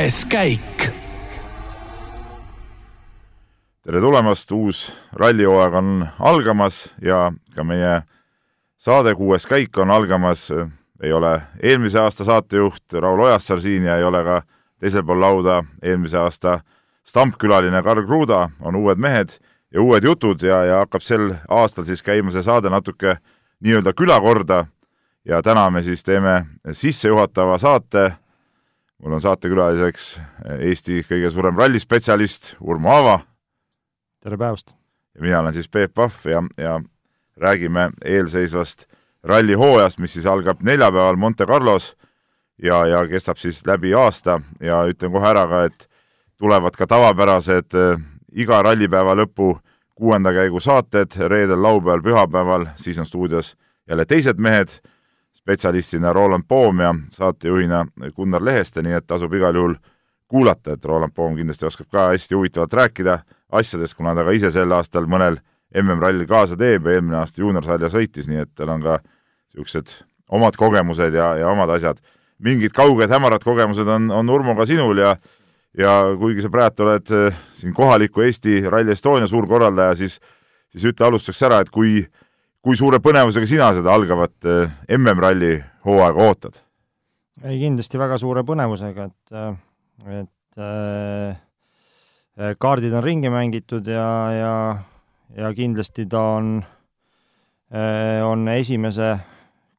kuues käik. tere tulemast, uus rallihooaeg on algamas ja ka meie saade Kuues käik on algamas. ei ole eelmise aasta saatejuht Raul Ojassar siin ja ei ole ka teisel pool lauda eelmise aasta stampkülaline Karl Kruda, on uued mehed ja uued jutud ja, ja hakkab sel aastal siis käima see saade natuke nii-öelda külakorda ja täna me siis teeme sissejuhatava saate. Mul on saatekülaliseks Eesti kõige suurem rallispetsialist Urmo Aava. tere päevast! ja mina olen siis Peep Pahv ja, ja räägime eelseisvast rallihooajast, mis siis algab neljapäeval Monte Carlos ja, ja kestab siis läbi aasta ja ütlen kohe ära ka, et tulevad ka tavapärased äh, iga rallipäeva lõpu kuuenda käigu saated reedel, laupäeval, pühapäeval, siis on stuudios jälle teised mehed spetsialistina Roland Poom ja saatejuhina Gunnar Leheste, nii et tasub igal juhul kuulata, et Roland Poom kindlasti oskab ka hästi huvitavalt rääkida asjadest, kuna ta ka ise sel aastal mõnel MM-rallil kaasa teeb ja eelmine aasta juuniorsarja sõitis, nii et tal on ka niisugused omad kogemused ja, ja omad asjad. mingid kauged hämarad kogemused on, on Urmo ka sinul ja ja kuigi sa praegu oled äh, siin kohaliku Eesti Rally Estonia suurkorraldaja, siis siis ütle alustuseks ära, et kui kui suure põnevusega sina seda algavat äh, MM-ralli hooaega ootad? ei, kindlasti väga suure põnevusega, et, äh, et äh, kaardid on ringi mängitud ja, ja, ja kindlasti ta on äh,, on esimese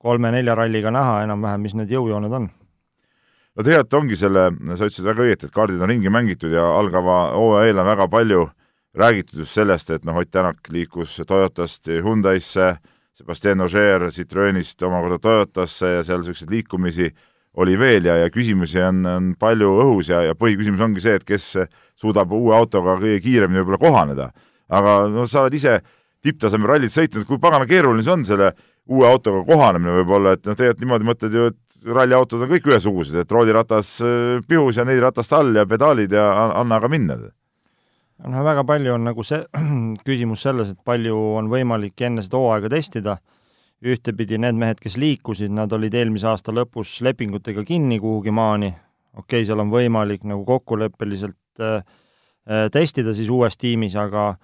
kolme-nelja ralliga näha enam-vähem, mis need jõujooned on no tegelikult ongi selle, sa ütlesid väga õieti, et kaardid on ringi mängitud ja algava hooaja eel on väga palju äh, räägitud just sellest, et noh, Ott Tänak liikus Toyotast Hyundai'sse, Sebastian Ogier Citroenist omakorda Toyotasse ja seal niisuguseid liikumisi oli veel ja, ja küsimusi on, on palju õhus ja, ja põhiküsimus ongi see, et kes suudab uue autoga kõige kiiremini võib-olla kohaneda. aga no sa oled ise tipptasemel rallit sõitnud, kui pagana keeruline see on selle uue autoga kohanemine võib-olla, et noh, tegelikult niimoodi mõtled ju, et ralliautod on kõik ühesugused, et rooliratas äh, pihus ja neli ratast all ja pedaalid ja anna aga minna no väga palju on nagu see küsimus selles, et palju on võimalik enne seda hooaega testida, ühtepidi need mehed, kes liikusid, nad olid eelmise aasta lõpus lepingutega kinni kuhugi maani, okei okay,, seal on võimalik nagu kokkuleppeliselt äh, äh, testida siis uues tiimis, aga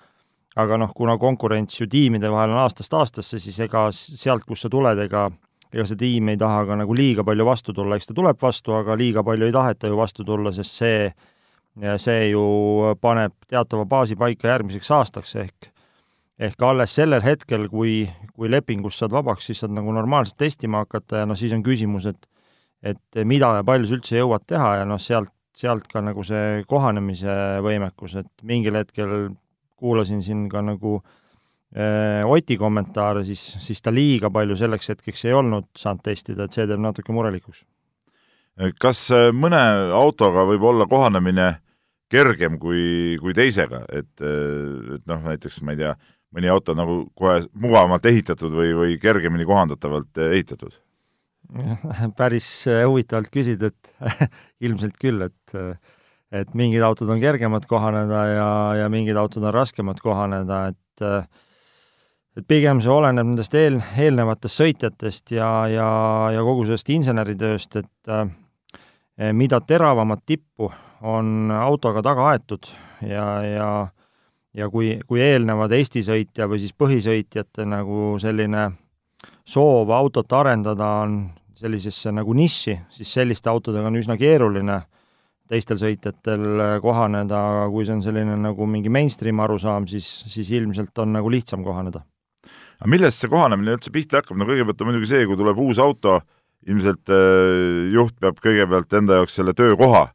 aga noh, kuna konkurents ju tiimide vahel on aastast aastasse, siis ega sealt, kust sa tuled, ega ega see tiim ei taha ka nagu liiga palju vastu tulla, eks ta tuleb vastu, aga liiga palju ei taheta ju vastu tulla, sest see ja see ju paneb teatava baasi paika järgmiseks aastaks, ehk ehk alles sellel hetkel, kui, kui lepingust saad vabaks, siis saad nagu normaalselt testima hakata ja noh, siis on küsimus, et et mida ja palju sa üldse jõuad teha ja noh, sealt, sealt ka nagu see kohanemise võimekus, et mingil hetkel kuulasin siin ka nagu äh, Oti kommentaare, siis, siis ta liiga palju selleks hetkeks ei olnud saanud testida, et see teeb natuke murelikuks. kas mõne autoga võib olla kohanemine kergem kui, kui teisega, et, et noh, näiteks ma ei tea, mõni auto nagu kohe mugavamalt ehitatud või, või kergemini kohandatavalt ehitatud? päris äh, huvitavalt küsid, et ilmselt küll, et et mingid autod on kergemad kohaneda ja, ja mingid autod on raskemad kohaneda, et et pigem see oleneb nendest eel, eelnevatest sõitjatest ja, ja, ja kogu sellest inseneritööst, et äh, mida teravamat tippu on autoga taga aetud ja, ja ja kui, kui eelnevad Eesti sõitja või siis põhisõitjate nagu selline soov autot arendada on sellisesse nagu nišši, siis selliste autodega on üsna keeruline teistel sõitjatel kohaneda, aga kui see on selline nagu mingi mainstream arusaam, siis, siis ilmselt on nagu lihtsam kohaneda. aga millest see kohanemine üldse pihta hakkab, no kõigepealt on muidugi see, kui tuleb uus auto, ilmselt äh, juht peab kõigepealt enda jaoks selle töökoha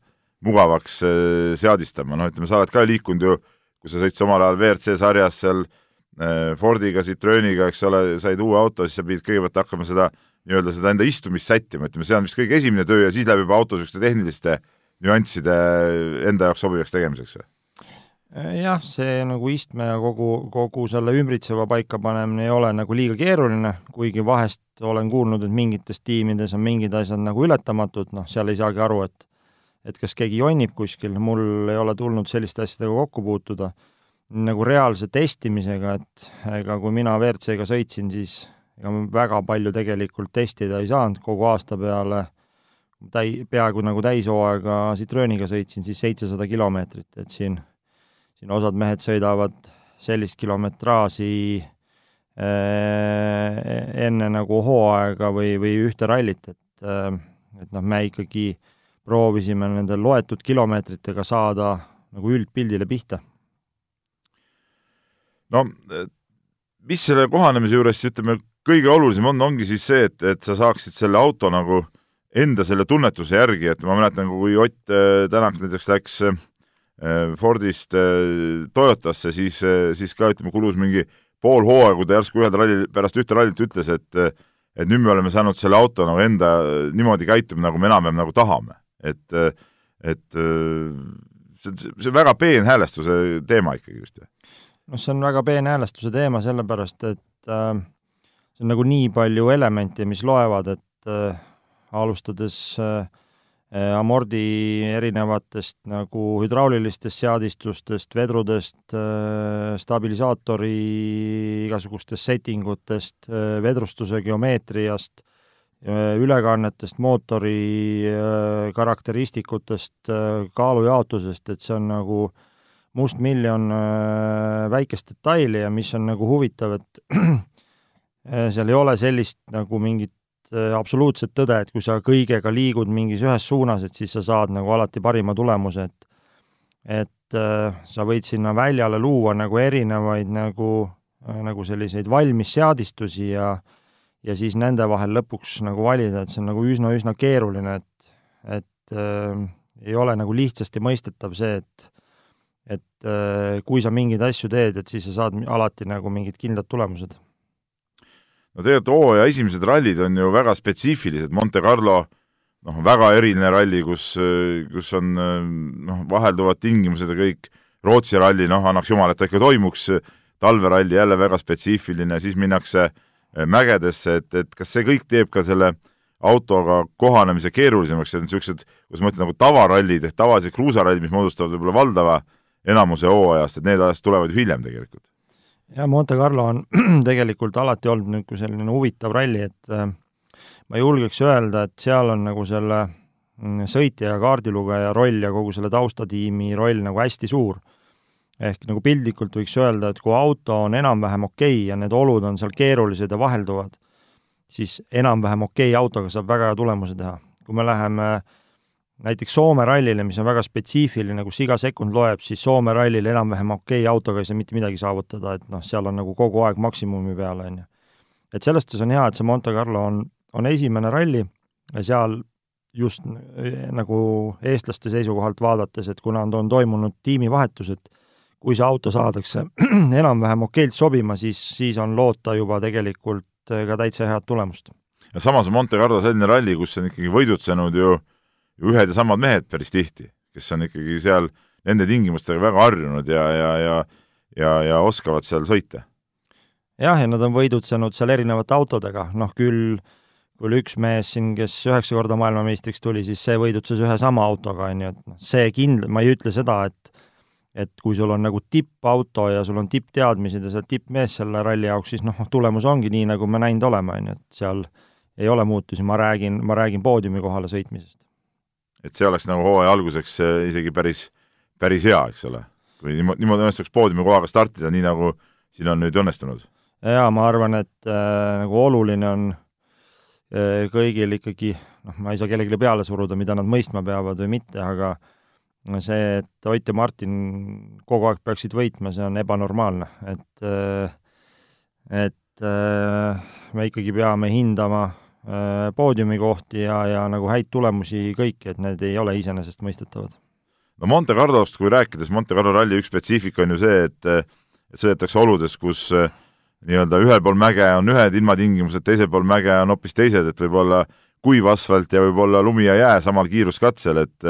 mugavaks äh, seadistama, noh, ütleme, sa oled ka liikunud ju, kui sa sõitsid omal ajal WRC sarjas seal äh, Fordiga, Citroeniga, eks ole, said uue auto, siis sa pidid kõigepealt hakkama seda nii-öelda seda enda istumist sättima, ütleme, see on vist kõige esimene töö ja siis läheb juba auto niisuguste tehniliste nüansside enda jaoks sobivaks tegemiseks või? jah, see nagu istme ja kogu, kogu selle ümbritseva paikapanemine ei ole nagu liiga keeruline, kuigi vahest olen kuulnud, et mingites tiimides on mingid asjad nagu ületamatud, noh, seal ei saagi aru, et et kas keegi jonnib kuskil, mul ei ole tulnud selliste asjadega kokku puutuda, nagu reaalse testimisega, et ega kui mina WRC-ga sõitsin, siis ega ma väga palju tegelikult testida ei saanud. Kogu aasta peale, täi-, peaaegu nagu täishooaega Citrooniga sõitsin, siis seitsesada kilomeetrit, et siin, siin osad mehed sõidavad sellist kilometraaži äh, enne nagu hooaega või, või ühte rallit, et äh, et noh, me ikkagi proovisime nende loetud kilomeetritega saada nagu üldpildile pihta. no mis selle kohanemise juures, ütleme, kõige olulisem on, ongi siis see, et, et sa saaksid selle auto nagu enda selle tunnetuse järgi, et ma mäletan, kui Ott äh, Tänak näiteks läks äh, Fordist äh, Toyotasse, siis, siis ka ütleme, kulus mingi pool hooaega, kui ta järsku ühel rallil, pärast ühte rallit ütles, et et nüüd me oleme saanud selle auto nagu enda niimoodi käituma, nagu me enam-vähem nagu tahame. Et, et see, see on väga peenhäälestuse teema ikkagi just. noh, see on väga peenhäälestuse teema sellepärast, et äh, see on nagu nii palju elemente, mis loevad, et äh, alustades äh, amordi erinevatest nagu hüdraulilistest seadistustest, vedrudest äh,, stabilisaatori igasugustest setting utest äh,, vedrustuse geomeetriast äh,, ülekannetest, mootori äh, karakteristikutest äh,, kaalujaotusest, et see on nagu mustmiljon äh, väikest detaili ja mis on nagu huvitav, et äh, seal ei ole sellist nagu mingit Äh, absoluutset tõde, et kui sa kõigega liigud mingis ühes suunas, et siis sa saad nagu alati parima tulemuse, et et äh, sa võid sinna väljale luua nagu erinevaid nagu äh,, nagu selliseid valmis seadistusi ja ja siis nende vahel lõpuks nagu valida, et see on nagu üsna-üsna keeruline, et et äh, ei ole nagu lihtsasti mõistetav see, et et äh, kui sa mingeid asju teed, et siis sa saad alati nagu mingid kindlad tulemused. No tegelikult hooaja esimesed rallid on ju väga spetsiifilised, Monte Carlo noh, väga eriline ralli, kus, kus on noh, vahelduvad tingimused ja kõik, Rootsi ralli, noh, annaks jumal, et ta ikka toimuks, talveralli jälle väga spetsiifiline, siis minnakse eh, mägedesse, et, et kas see kõik teeb ka selle autoga kohanemise keerulisemaks, et niisugused, kuidas ma ütlen, nagu tavarallid ehk tavalised kruusarallid, mis moodustavad võib-olla valdava enamuse hooajast, et need asjad tulevad hiljem tegelikult ja Monte Carlo on tegelikult alati olnud niisugune selline huvitav ralli, et äh, ma julgeks öelda, et seal on nagu selle mm, sõitja ja kaardilugeja roll ja kogu selle taustatiimi roll nagu hästi suur. Ehk nagu piltlikult võiks öelda, et kui auto on enam-vähem okei okay ja need olud on seal keerulised ja vahelduvad, siis enam-vähem okei okay autoga saab väga hea tulemuse teha. kui me läheme äh, näiteks Soome rallile, mis on väga spetsiifiline, kus iga sekund loeb, siis Soome rallil enam-vähem okei okay, autoga ei saa mitte midagi saavutada, et noh, seal on nagu kogu aeg maksimumi peal, on ju. et selles suhtes on hea, et see Monte Carlo on, on esimene ralli ja seal just nagu eestlaste seisukohalt vaadates, et kuna on, toimunud tiimivahetus, et kui see auto saadakse enam-vähem okeilt sobima, siis, siis on loota juba tegelikult ka täitsa head tulemust. ja samas on Monte Carlo selline ralli, kus on ikkagi võidutsenud ju ühed ja samad mehed päris tihti, kes on ikkagi seal nende tingimustega väga harjunud ja, ja, ja ja, ja oskavad seal sõita. jah, ja nad on võidutsenud seal erinevate autodega, noh küll küll üks mees siin, kes üheksa korda maailmameistriks tuli, siis see võidutses ühe sama autoga, on ju, et noh, see kind-, ma ei ütle seda, et et kui sul on nagu tippauto ja sul on tippteadmised ja sa oled tippmees selle ralli jaoks, siis noh, tulemus ongi nii, nagu me näinud oleme, on ju, et seal ei ole muutusi, ma räägin, ma räägin poodiumi kohale sõitmisest et see oleks nagu hooaja alguseks äh, isegi päris, päris hea, eks ole. kui niimoodi, niimoodi õnnestuks poodiumi kohaga startida, nii nagu siin on nüüd õnnestunud. jaa, ma arvan, et äh, nagu oluline on äh, kõigil ikkagi, noh, ma ei saa kellelegi peale suruda, mida nad mõistma peavad või mitte, aga see, et Ott ja Martin kogu aeg peaksid võitma, see on ebanormaalne, et äh, et äh, me ikkagi peame hindama Äh, poodiumikohti ja, ja nagu häid tulemusi kõiki, et need ei ole iseenesestmõistetavad. no Monte Carlost, kui rääkides, Monte Carlo ralli üks spetsiifika on ju see, et et sõidetakse oludes, kus äh, nii-öelda ühel pool mäge on ühed ilmatingimused, teisel pool mäge on hoopis teised, et võib-olla kuiv asfalt ja võib-olla lumi ja jää samal kiiruskatsel, et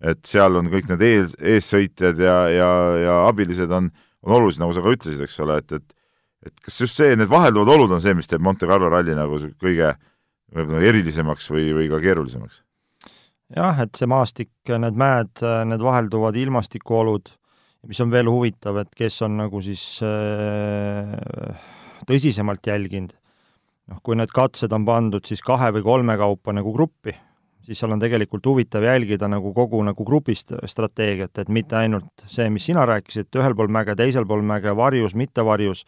et seal on kõik need ees, eessõitjad ja, ja, ja abilised on, on olulised, nagu sa ka ütlesid, eks ole, et, et et kas just see, need vahelduvad olud on see, mis teeb Monte Carlo ralli nagu kõige võib-olla erilisemaks või, või ka keerulisemaks? jah, et see maastik, need mäed, need vahelduvad ilmastikuolud, mis on veel huvitav, et kes on nagu siis äh, tõsisemalt jälginud, noh, kui need katsed on pandud siis kahe või kolme kaupa nagu gruppi, siis seal on tegelikult huvitav jälgida nagu kogu nagu grupist strateegiat, et mitte ainult see, mis sina rääkisid, ühel pool mäge, teisel pool mäge, varjus, mitte varjus,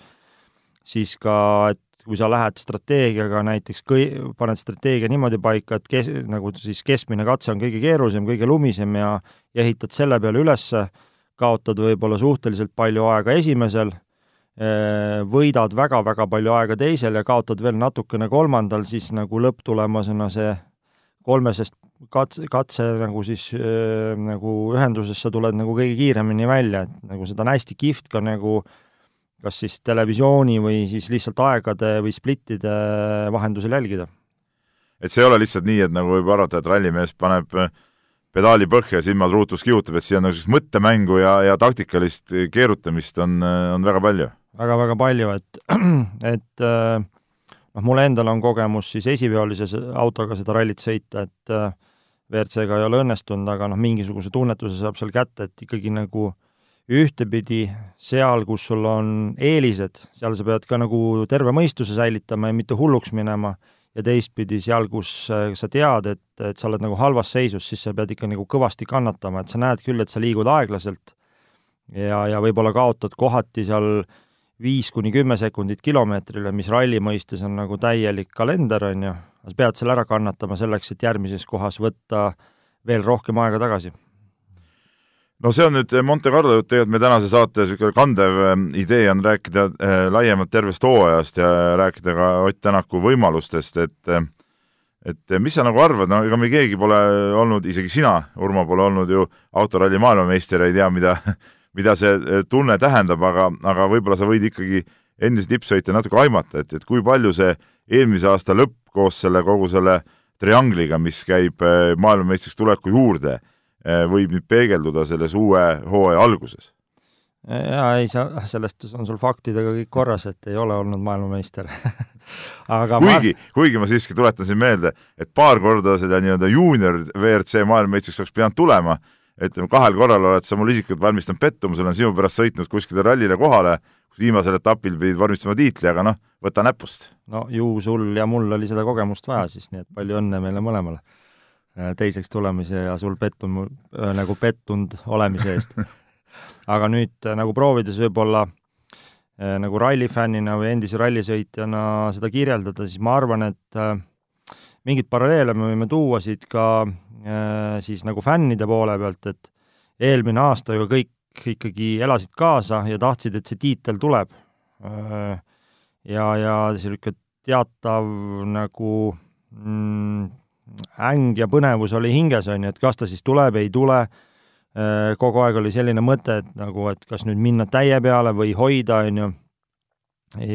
siis ka, et kui sa lähed strateegiaga näiteks kõi-, paned strateegia niimoodi paika, et kes-, nagu siis keskmine katse on kõige keerulisem, kõige lumisem ja ja ehitad selle peale ülesse, kaotad võib-olla suhteliselt palju aega esimesel, võidad väga-väga palju aega teisel ja kaotad veel natukene kolmandal, siis nagu lõpptulemusena see kolmesest katse, katse nagu siis äh, nagu ühenduses sa tuled nagu kõige kiiremini välja, et nagu seda on hästi kihvt ka nagu kas siis televisiooni või siis lihtsalt aegade või splittide vahendusel jälgida. et see ei ole lihtsalt nii, et nagu võib arvata, et rallimees paneb pedaali põhja ja silmad ruutus kihutab, et siin on niisugust mõttemängu ja, ja taktikalist keerutamist on, on väga palju väga,. väga-väga palju, et, et äh, noh, mul endal on kogemus siis esiveolise autoga seda rallit sõita, et äh, WRC-ga ei ole õnnestunud, aga noh, mingisuguse tunnetuse saab seal kätte, et ikkagi nagu ühtepidi seal, kus sul on eelised, seal sa pead ka nagu terve mõistuse säilitama ja mitte hulluks minema, ja teistpidi seal, kus äh, sa tead, et, et sa oled nagu halvas seisus, siis sa pead ikka nagu kõvasti kannatama, et sa näed küll, et sa liigud aeglaselt ja, ja võib-olla kaotad kohati seal äh, viis kuni kümme sekundit kilomeetrile, mis ralli mõistes on nagu täielik kalender, on ju, sa pead selle ära kannatama selleks, et järgmises kohas võtta veel rohkem aega tagasi. no see on nüüd Monte Carlo jutt, tegelikult meie tänase saate niisugune kandev ähm, idee on rääkida äh, laiemalt tervest hooajast ja rääkida ka Ott Tänaku võimalustest, et äh, et mis sa nagu arvad, no ega me keegi pole olnud, isegi sina, Urmo, pole olnud ju autoralli maailmameister, ei tea, mida mida see eh, tunne tähendab, aga, aga võib-olla sa võid ikkagi endise tippsõitja natuke aimata, et, et kui palju see eelmise aasta lõpp koos selle kogu selle triangliga, mis käib eh, maailmameistriks tuleku juurde, eh, võib nüüd peegelduda selles uue hooaja alguses? jaa, ei sa, sellest on sul faktidega kõik korras, et ei ole olnud maailmameister aga kuigi ma..., kuigi ma siiski tuletan siin meelde, et paar korda seda nii-öelda juunior WRC maailmameistriks oleks pidanud tulema ütleme, kahel korral oled sa mul isiklikult valmistanud pettumuse, olen sinu pärast sõitnud kuskile rallile kohale, kus viimasel etapil pidid vormistama tiitli, aga noh, võta näpust. no ju sul ja mul oli seda kogemust vaja siis, nii et palju õnne meile mõlemale äh, teiseks tulemise ja sul pettum-, äh, nagu pettunud olemise eest aga nüüd äh, nagu proovides võib-olla nagu rallifännina või endise rallisõitjana seda kirjeldada, siis ma arvan, et mingeid paralleele me võime tuua siit ka Äh, siis nagu fännide poole pealt, et eelmine aasta ju kõik ikkagi elasid kaasa ja tahtsid, et see tiitel tuleb. Äh, ja, ja niisugune teatav nagu mm, äng ja põnevus oli hinges, on ju, et kas ta siis tuleb, ei tule, äh, kogu aeg oli selline mõte, et nagu, et kas nüüd minna täie peale või hoida, on ju,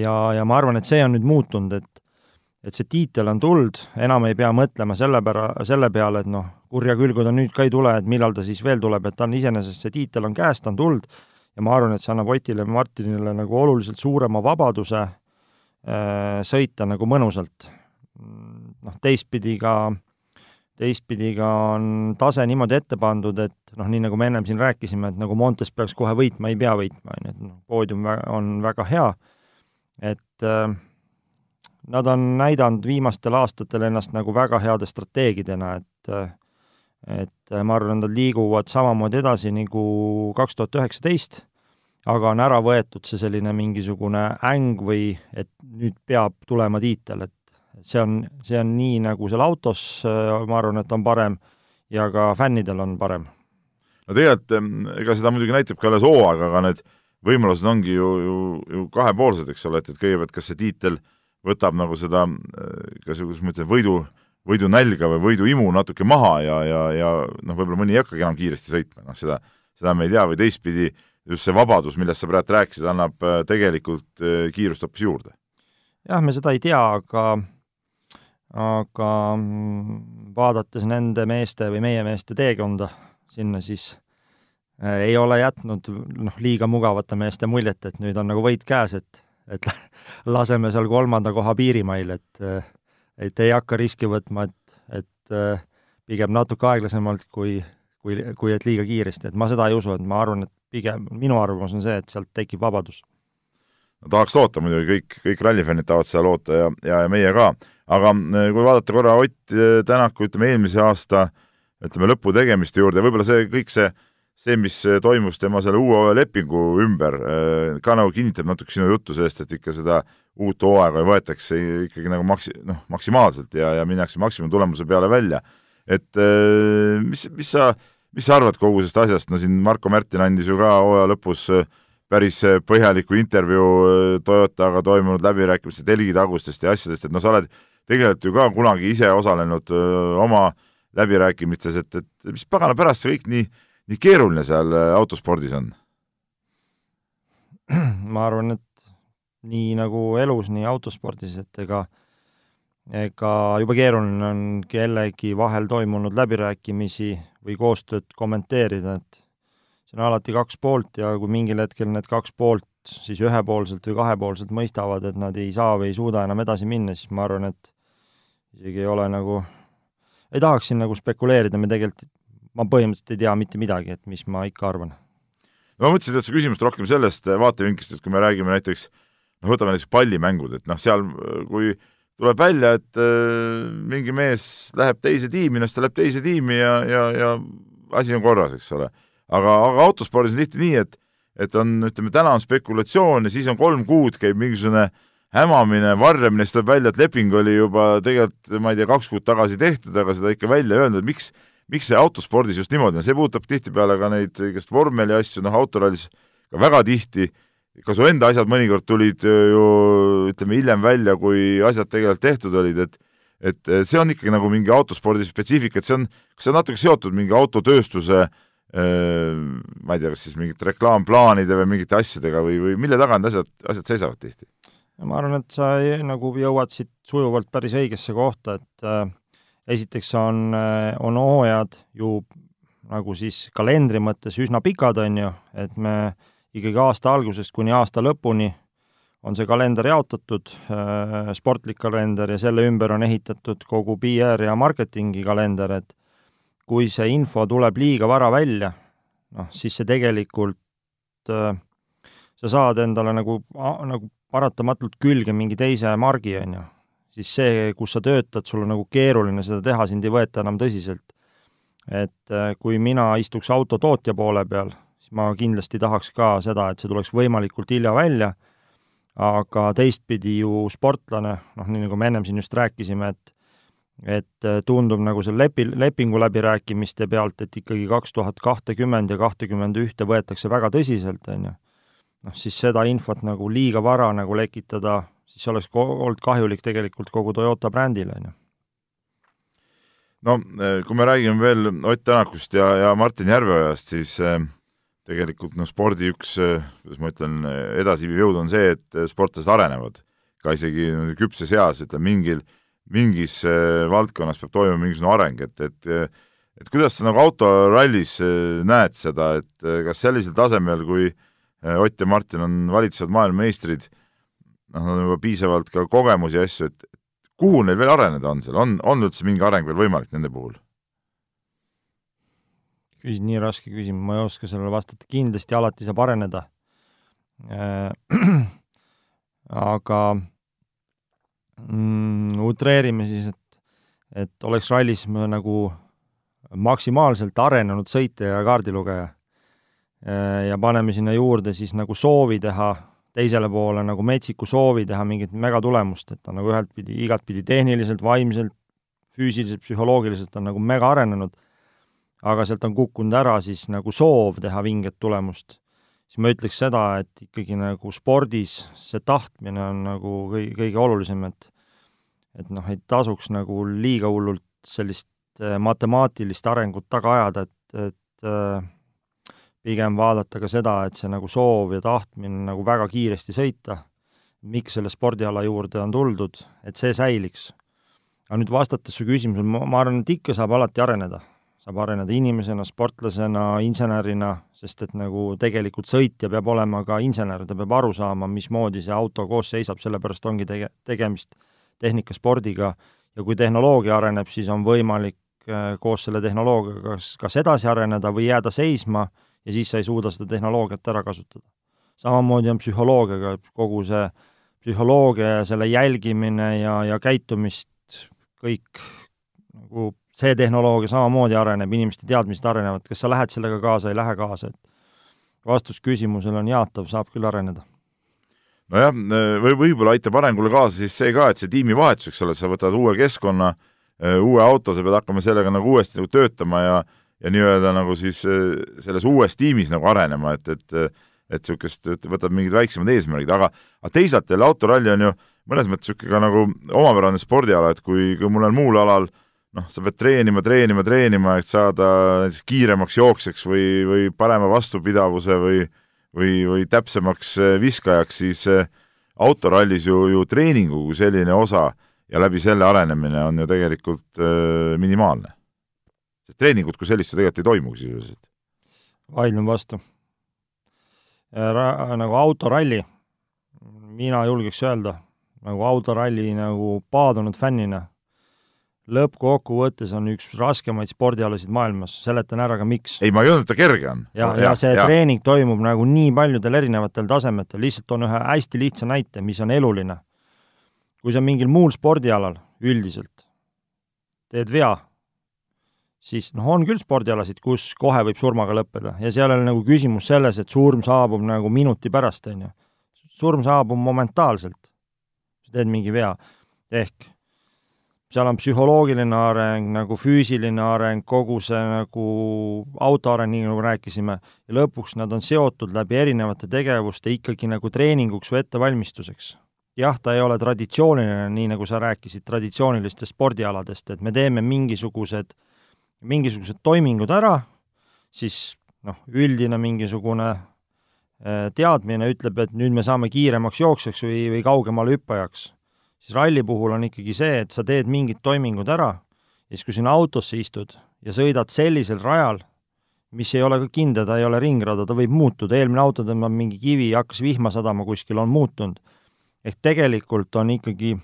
ja, ja ma arvan, et see on nüüd muutunud, et et see tiitel on tuld, enam ei pea mõtlema selle pära-, selle peale, et noh, kurja küll, kui ta nüüd ka ei tule, et millal ta siis veel tuleb, et ta on iseenesest, see tiitel on käes, ta on tuld ja ma arvan, et see annab Otile ja Martinile nagu oluliselt suurema vabaduse äh, sõita nagu mõnusalt. noh, teistpidi ka, teistpidi ka on tase niimoodi ette pandud, et noh, nii nagu me ennem siin rääkisime, et nagu Montes peaks kohe võitma, ei pea võitma, on ju, et noh, poodium on väga hea, et äh, nad on näidanud viimastel aastatel ennast nagu väga heade strateegidena, et et ma arvan, nad liiguvad samamoodi edasi nagu kaks tuhat üheksateist, aga on ära võetud see selline mingisugune äng või et nüüd peab tulema tiitel, et see on, see on nii, nagu seal autos, ma arvan, et on parem ja ka fännidel on parem. no tegelikult ega seda muidugi näitab ka alles hooaeg, aga need võimalused ongi ju, ju, ju kahepoolsed, eks ole, et, et kõigepealt kas see tiitel äh, võtab nagu seda, kas, kuidas ma ütlen, võidu, võidunälga või võiduimu natuke maha ja, ja, ja noh, võib-olla mõni ei hakkagi enam kiiresti sõitma, noh seda, seda me ei tea, või teistpidi, just see vabadus, millest sa praegu rääkisid, annab äh, tegelikult äh, kiirust hoopis juurde. jah, me seda ei tea, aga aga vaadates nende meeste või meie meeste teekonda sinna, siis äh, ei ole jätnud noh, liiga mugavate meeste muljet, et nüüd on nagu võit käes, et et laseme seal kolmanda koha piirimail, et et ei hakka riski võtma, et, et pigem natuke aeglasemalt kui, kui, kui et liiga kiiresti, et ma seda ei usu, et ma arvan, et pigem minu arvamus on see, et sealt tekib vabadus. no tahaks loota muidugi, kõik, kõik rallifännid tahavad seda loota ja, ja, ja meie ka. aga kui vaadata korra Ott Tänaku, ütleme eelmise aasta ütleme lõpu tegemiste juurde, võib-olla see kõik see see, mis toimus tema selle uue lepingu ümber, ka nagu kinnitab natuke sinu juttu sellest, et ikka seda uut hooaega võetakse ikkagi nagu maksi-, noh, maksimaalselt ja, ja minnakse maksimumtulemuse peale välja. et mis, mis sa, mis sa arvad kogu sellest asjast, no siin Marko Märtin andis ju ka hooaja lõpus päris põhjaliku intervjuu Toyotaga toimunud läbirääkimiste telgitagustest ja asjadest, et no sa oled tegelikult ju ka kunagi ise osalenud öö, oma läbirääkimistes, et, et mis pagana pärast see kõik nii nii keeruline seal äh, autospordis on? ma arvan, et nii nagu elus, nii autospordis, et ega ega jube keeruline on kellegi vahel toimunud läbirääkimisi või koostööd kommenteerida, et see on alati kaks poolt ja kui mingil hetkel need kaks poolt siis ühepoolselt või kahepoolselt mõistavad, et nad ei saa või ei suuda enam edasi minna, siis ma arvan, et isegi ei ole nagu, ei tahaks siin nagu spekuleerida, me tegelikult ma põhimõtteliselt ei tea mitte midagi, et mis ma ikka arvan. no ma mõtlesin, et see küsimus rohkem sellest vaatevinklist, et kui me räägime näiteks, noh, võtame näiteks pallimängud, et noh, seal kui tuleb välja, et äh, mingi mees läheb teise tiimi, no siis ta läheb teise tiimi ja, ja, ja asi on korras, eks ole. aga, aga autospordis on tihti nii, et et on, ütleme, täna on spekulatsioon ja siis on kolm kuud käib mingisugune hämamine, varjamine, siis tuleb välja, et leping oli juba tegelikult, ma ei tea, kaks kuud tagasi tehtud, aga seda ikka välja ei öelnud, miks miks see autospordis just niimoodi on, see puudutab tihtipeale ka neid igast vormeli asju, noh autorallis ka väga tihti, ka su enda asjad mõnikord tulid ju ütleme hiljem välja, kui asjad tegelikult tehtud olid, et et see on ikkagi nagu mingi autospordi spetsiifika, et see on, kas see on natuke seotud mingi autotööstuse ma ei tea, kas siis mingite reklaamplaanide või mingite asjadega või, või mille taga need asjad, asjad seisavad tihti? ma arvan, et sa nagu jõuad siit sujuvalt päris õigesse kohta, et äh, esiteks on, on hooajad ju nagu siis kalendri mõttes üsna pikad, on ju, et me ikkagi aasta algusest kuni aasta lõpuni on see kalender jaotatud, äh, sportlik kalender, ja selle ümber on ehitatud kogu PR ja marketingi kalender, et kui see info tuleb liiga vara välja, noh, siis see tegelikult äh, sa saad endale nagu, nagu paratamatult külge mingi teise margi, on ju siis see, kus sa töötad, sul on nagu keeruline seda teha, sind ei võeta enam tõsiselt. et äh, kui mina istuks autotootja poole peal, siis ma kindlasti tahaks ka seda, et see tuleks võimalikult hilja välja, aga teistpidi ju sportlane, noh, nii nagu me ennem siin just rääkisime, et et äh, tundub nagu selle lepi, lepingu läbirääkimiste pealt, et ikkagi kaks tuhat kahtekümmend ja kahtekümmend ühte võetakse väga tõsiselt, on ju. noh, siis seda infot nagu liiga vara nagu lekitada siis oleks olnud kahjulik tegelikult kogu Toyota brändile, on ju. no eh, kui me räägime veel Ott Tänakust ja, ja Martin Järveojast, siis eh, tegelikult noh, spordi üks, eh, kuidas ma ütlen, edasiviiv jõud on see, et sportlased arenevad ka isegi küpses eas, ütleme mingil, mingis valdkonnas peab toimuma mingisugune areng, et, et et kuidas sa nagu autorallis näed seda, et kas sellisel tasemel, kui Ott ja Martin on valitsevad maailmameistrid, noh, on juba piisavalt ka kogemusi ja asju, et kuhu neil veel areneda on seal, on, on üldse mingi areng veel võimalik nende puhul? küsid nii raske küsimus, ma ei oska sellele vastata, kindlasti alati saab areneda äh,. aga mm, utreerime siis, et, et oleks rallis nagu maksimaalselt arenenud sõitja ja kaardilugeja äh, ja paneme sinna juurde siis nagu soovi teha teisele poole nagu metsiku soovi teha mingit megatulemust, et ta nagu ühelt pidi, igatpidi tehniliselt, vaimselt, füüsiliselt, psühholoogiliselt on nagu mega arenenud, aga sealt on kukkunud ära siis nagu soov teha vinget tulemust, siis ma ütleks seda, et ikkagi nagu spordis see tahtmine on nagu kõige, kõige olulisem, et et noh, ei tasuks nagu liiga hullult sellist äh, matemaatilist arengut taga ajada, et, et äh, pigem vaadata ka seda, et see nagu soov ja tahtmine nagu väga kiiresti sõita, miks selle spordiala juurde on tuldud, et see säiliks. aga nüüd vastates su küsimusele, ma, arvan, et ikka saab alati areneda. saab areneda inimesena, sportlasena, insenerina, sest et nagu tegelikult sõitja peab olema ka insener, ta peab aru saama, mismoodi see auto koos seisab, sellepärast ongi tege-, tegemist tehnikaspordiga ja kui tehnoloogia areneb, siis on võimalik äh, koos selle tehnoloogiaga kas, kas edasi areneda või jääda seisma ja siis sa ei suuda seda tehnoloogiat ära kasutada. samamoodi on psühholoogiaga, kogu see psühholoogia ja selle jälgimine ja, ja käitumist kõik nagu see tehnoloogia samamoodi areneb, inimeste teadmised arenevad, kas sa lähed sellega kaasa, ei lähe kaasa, et vastus küsimusele on jaatav, saab küll areneda nojah, või võib-olla aitab arengule kaasa siis see ka, et see tiimivahetus, eks ole, sa võtad uue keskkonna, uue auto, sa pead hakkama sellega nagu uuesti nagu töötama ja ja nii-öelda nagu siis selles uues tiimis nagu arenema, et, et et niisugust, võtad mingid väiksemad eesmärgid, aga aga teisalt jälle autoralli on ju mõnes mõttes niisugune ka nagu omapärane spordiala, et kui, kui mul on muul alal noh, sa pead treenima, treenima, treenima, et saada näiteks kiiremaks jooksjaks või, või parema vastupidavuse või või, või täpsemaks äh, viskajaks, siis äh, autorallis ju, ju treeningu kui selline osa ja läbi selle arenemine on ju tegelikult äh, minimaalne. Treeningut kui sellist ju tegelikult ei toimugi sisuliselt. vaidlen vastu. nagu autoralli, mina julgeks öelda, nagu autoralli nagu paadunud fännina lõppkokkuvõttes on üks raskemaid spordialasid maailmas, seletan ära ka miks. ei, ma ei öelnud, et ta kerge on. ja, ja, ja see ja. treening toimub nagu nii paljudel erinevatel tasemetel, lihtsalt toon ühe hästi lihtsa näite, mis on eluline. kui sa mingil muul spordialal üldiselt teed vea, siis noh, on küll spordialasid, kus kohe võib surmaga lõppeda ja seal ole nagu küsimus selles, et surm saabub nagu minuti pärast, on ju. surm saabub momentaalselt, sa teed mingi vea, ehk seal on psühholoogiline areng, nagu füüsiline areng, kogu see nagu auto areng, nii nagu rääkisime, ja lõpuks nad on seotud läbi erinevate tegevuste ikkagi nagu treeninguks või ettevalmistuseks. jah, ta ei ole traditsiooniline, nii nagu sa rääkisid traditsioonilistest spordialadest, et me teeme mingisugused, mingisugused toimingud ära, siis noh, üldine mingisugune eh, teadmine ütleb, et nüüd me saame kiiremaks jooksjaks või, või kaugemale hüppajaks siis ralli puhul on ikkagi see, et sa teed mingid toimingud ära ja siis, kui sinna autosse istud ja sõidad sellisel rajal, mis ei ole ka kindel, ta ei ole ringrada, ta võib muutuda, eelmine auto tõmbab mingi kivi, hakkas vihma sadama kuskil, on muutunud. ehk tegelikult on ikkagi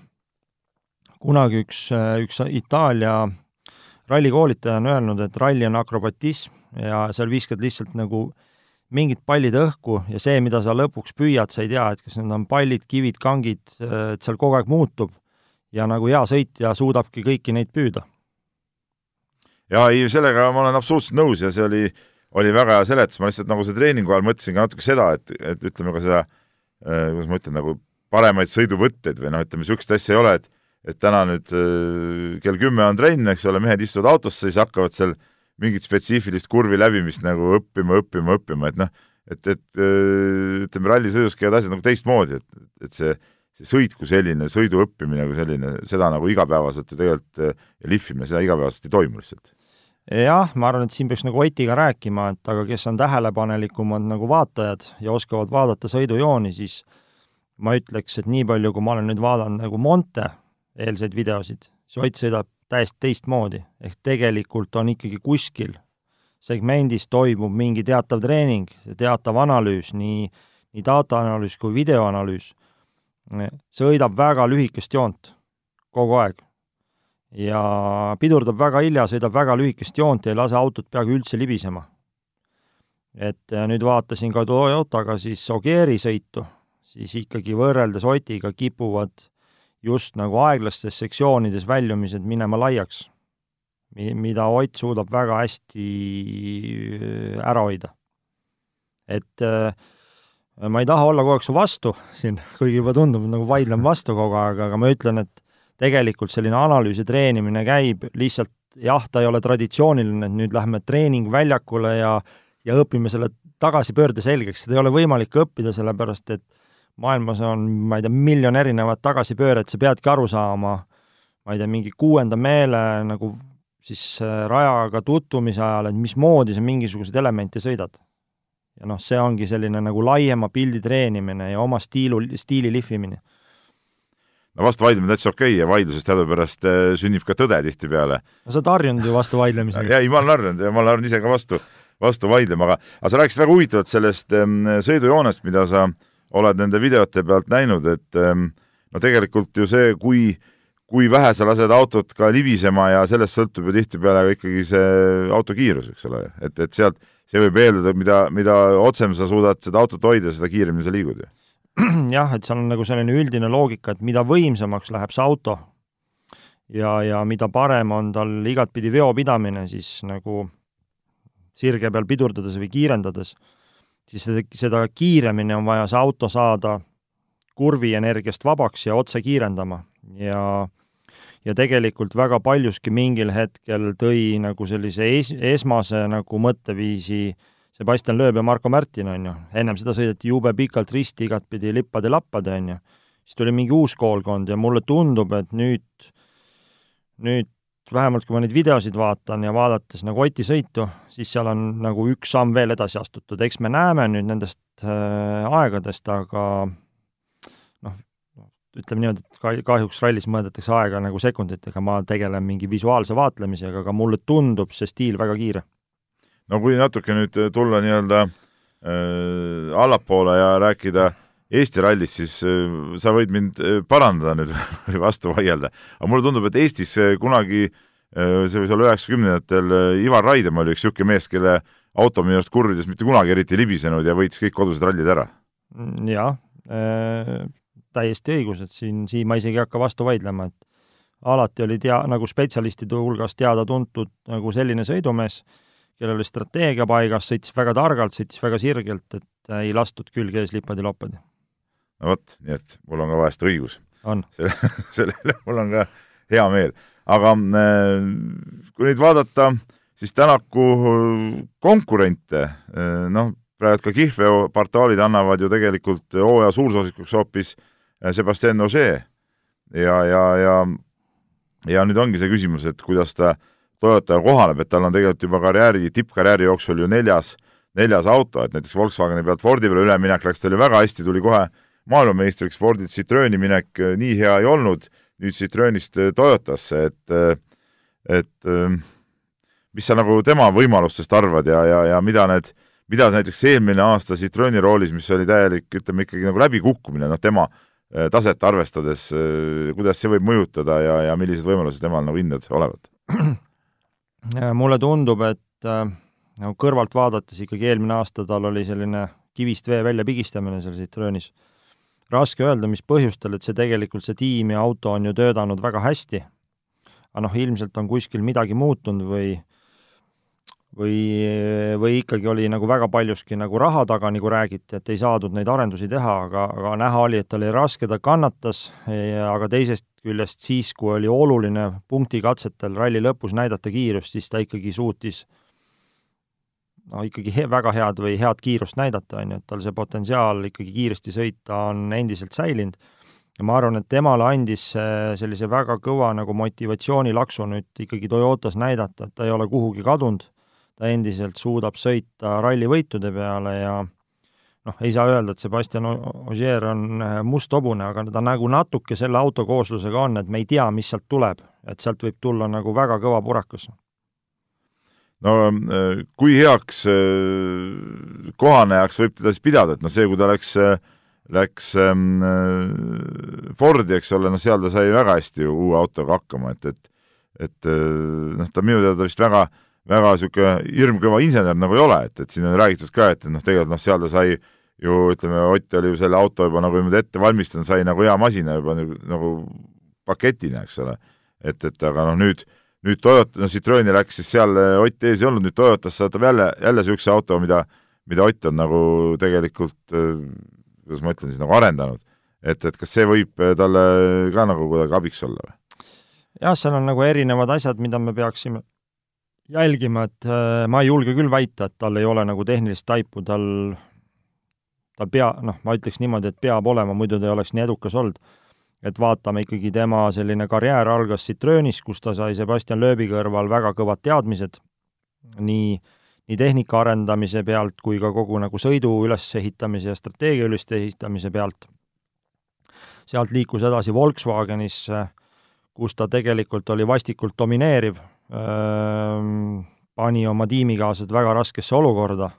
kunagi üks, üks Itaalia rallikoolitaja on öelnud, et ralli on akrobatism ja seal viskad lihtsalt nagu mingid pallid õhku ja see, mida sa lõpuks püüad, sa ei tea, et kas need on pallid, kivid, kangid, et seal kogu aeg muutub ja nagu hea sõitja suudabki kõiki neid püüda. jaa, ei, sellega ma olen absoluutselt nõus ja see oli, oli väga hea seletus, ma lihtsalt nagu see treeningu ajal mõtlesin ka natuke seda, et, et ütleme ka seda äh,, kuidas ma ütlen, nagu paremaid sõiduvõtteid või noh, ütleme niisugust asja ei ole, et et täna nüüd äh, kell kümme on trenn, eks ole, mehed istuvad autosse, siis hakkavad seal äh, mingit spetsiifilist kurvi läbimist nagu õppima, õppima, õppima, et noh, et, et ütleme, rallisõidus käivad asjad nagu teistmoodi, et, et see, see sõit kui selline, sõidu õppimine kui selline, seda nagu igapäevaselt ju tegelikult ja lihvimine, seda igapäevaselt ei toimu lihtsalt. jah, ma arvan, et siin peaks nagu Otiga rääkima, et aga kes on tähelepanelikumad nagu vaatajad ja oskavad vaadata sõidujooni, siis ma ütleks, et nii palju, kui ma olen nüüd vaadanud nagu Monte eelseid videosid, siis Ott sõidab täiesti teistmoodi, ehk tegelikult on ikkagi kuskil segmendis toimub mingi teatav treening, teatav analüüs, nii, nii dataanalüüs kui videoanalüüs, sõidab väga lühikest joont kogu aeg. ja pidurdab väga hilja, sõidab väga lühikest joont ja ei lase autot peaaegu üldse libisema. et nüüd vaatasin ka Toyotaga siis Ogieri sõitu, siis ikkagi võrreldes Otiga kipuvad just nagu aeglastes sektsioonides väljumised minema laiaks, mida Ott suudab väga hästi äh, ära hoida. et äh, ma ei taha olla kogu aeg su vastu siin, kuigi juba tundub, nagu vaidlen vastu kogu aeg, aga ma ütlen, et tegelikult selline analüüsi treenimine käib lihtsalt jah, ta ei ole traditsiooniline, et nüüd lähme treeningväljakule ja ja õpime selle tagasipöörde selgeks, seda ei ole võimalik õppida, sellepärast et maailmas on, ma ei tea, miljon erinevat tagasipööret, sa peadki aru saama, ma ei tea, mingi kuuenda meele nagu siis äh, rajaga tutvumise ajal, et mismoodi sa mingisuguseid elemente sõidad. ja noh, see ongi selline nagu laiema pildi treenimine ja oma stiilu, stiili lihvimine. no vastu vaidlemine täitsa okei okay ja vaidlusest teadupärast äh, sünnib ka tõde tihtipeale. no sa oled harjunud ju vastu vaidlemisega. ei, ma olen harjunud ja ma olen harjunud ise ka vastu, vastu vaidlema, aga aga sa rääkisid väga huvitavalt sellest ähm, sõidujoonest, mida sa äh, oled nende videote pealt näinud, et ehm, no tegelikult ju see, kui, kui vähe sa lased autot ka libisema ja sellest sõltub ju tihtipeale ka ikkagi see auto kiirus, eks ole, et, et sealt, see võib eeldada, mida, mida otsem sa suudad seda autot hoida, seda kiiremini sa liigud ju. jah, et seal on nagu selline üldine loogika, et mida võimsamaks läheb see auto ja, ja mida parem on tal igatpidi veopidamine, siis nagu sirge peal pidurdades või kiirendades, siis seda, seda kiiremini on vaja see auto saada kurvi energiast vabaks ja otse kiirendama. Ja ja tegelikult väga paljuski mingil hetkel tõi nagu sellise es-, esmase nagu mõtteviisi Sebastian Loeb ja Marko Märtin, on ju, ennem seda sõideti jube pikalt risti igatpidi lippade-lappade, on ju, siis tuli mingi uus koolkond ja mulle tundub, et nüüd, nüüd vähemalt kui ma neid videosid vaatan ja vaadates nagu Oti sõitu, siis seal on nagu üks samm veel edasi astutud, eks me näeme nüüd nendest äh, aegadest, aga noh, ütleme niimoodi, et kahjuks rallis mõõdetakse aega nagu sekunditega, ma tegelen mingi visuaalse vaatlemisega, aga mulle tundub see stiil väga kiire. no kui natuke nüüd tulla nii-öelda äh, allapoole ja rääkida Eesti rallist, siis äh, sa võid mind äh, parandada nüüd või vastu vaielda, aga mulle tundub, et Eestis äh, kunagi see võis olla üheksakümnendatel, Ivar Raidem oli üks niisugune mees, kelle auto minu arust kurvides mitte kunagi eriti libisenud ja võitis kõik kodused rallid ära. Mm, jah äh,, täiesti õigus, et siin, siin ma isegi ei hakka vastu vaidlema, et alati oli tea-, nagu spetsialistide hulgas teada-tuntud nagu selline sõidumees, kellel oli strateegia paigas, sõitis väga targalt, sõitis väga sirgelt, et ei lastud külge ees lipadi-loppadi no vot, nii et mul on ka vahest õigus. selle, sellele mul on ka hea meel. aga äh, kui nüüd vaadata, siis Tänaku konkurente, äh, noh, praegu ka kihlveo portaalid annavad ju tegelikult hooaja suursoosikuks hoopis äh, Sebastian Ogier. ja, ja, ja ja nüüd ongi see küsimus, et kuidas ta Toyotaga kohaneb, et tal on tegelikult juba karjääri, tippkarjääri jooksul ju neljas, neljas auto, et näiteks Volkswageni pealt Fordi peale üleminek läks tal ju väga hästi, tuli kohe maailmameistriks, Fordi Citrooni minek äh, nii hea ei olnud, nüüd Citroonist äh, Toyotasse, et äh, et mis sa nagu tema võimalustest arvad ja, ja, ja mida need, mida näiteks eelmine aasta Citrooni roolis, mis oli täielik, ütleme ikkagi nagu läbikukkumine, noh tema taset arvestades, kuidas see võib mõjutada ja, ja millised võimalused temal nagu hindad olevat? mulle tundub, et nagu kõrvalt vaadates ikkagi eelmine aasta tal oli selline kivist vee välja pigistamine seal Citroonis raske öelda, mis põhjustel, et see tegelikult, see tiim ja auto on ju töötanud väga hästi, aga noh, ilmselt on kuskil midagi muutunud või või, või ikkagi oli nagu väga paljuski nagu raha taga, nagu räägiti, et ei saadud neid arendusi teha, aga, aga näha oli, et tal oli raske, ta kannatas, aga teisest küljest siis, kui oli oluline punktikatsetel ralli lõpus näidata kiirust, siis ta ikkagi suutis äh, no ikkagi he väga head või head kiirust näidata, on ju, et tal see potentsiaal ikkagi kiiresti sõita on endiselt säilinud. Ja ma arvan, et temale andis sellise väga kõva nagu motivatsioonilaksu nüüd ikkagi Toyotas näidata, et ta ei ole kuhugi kadunud, ta endiselt suudab sõita rallivõitude peale ja noh, ei saa öelda, et Sebastian Ogier on must hobune, aga ta nagu natuke selle auto kooslusega on, et me ei tea, mis sealt tuleb, et sealt võib tulla nagu väga kõva purakas no äh, kui heaks äh, kohanejaks võib teda siis pidada, et noh, see, kui ta läks, äh, läks ähm, Fordi, eks ole, noh, seal ta sai väga hästi ju uue autoga hakkama, et, et et noh, ta minu teada vist väga, väga niisugune hirmkõva insener nagu ei ole, et, et siin on räägitud ka, et noh, tegelikult noh, seal ta sai ju ütleme, Ott oli ju selle auto juba nagu niimoodi ette valmistanud, sai nagu hea masina juba nagu, nagu paketina, eks ole. et, et aga noh, nüüd nüüd Toyota, no Citrooni läks siis seal, äh, Ott ees ei olnud, nüüd Toyotas saadab jälle, jälle niisuguse auto, mida, mida Ott on nagu tegelikult, äh, kuidas ma ütlen siis, nagu arendanud. et, et kas see võib äh, talle ka nagu kuidagi abiks olla või? jah, seal on nagu erinevad asjad, mida me peaksime jälgima, et ma ei julge küll väita, et tal ei ole nagu tehnilist taipu, tal, tal pea, noh, ma ütleks niimoodi, et peab olema, muidu ta ei oleks nii edukas olnud et vaatame ikkagi tema selline karjäär algas Citroenis, kus ta sai Sebastian Loebi kõrval väga kõvad teadmised nii, nii tehnika arendamise pealt kui ka kogu nagu sõidu ülesehitamise ja strateegia ülesehitamise pealt. sealt liikus edasi Volkswagenisse, kus ta tegelikult oli vastikult domineeriv, pani oma tiimikaaslased väga raskesse olukorda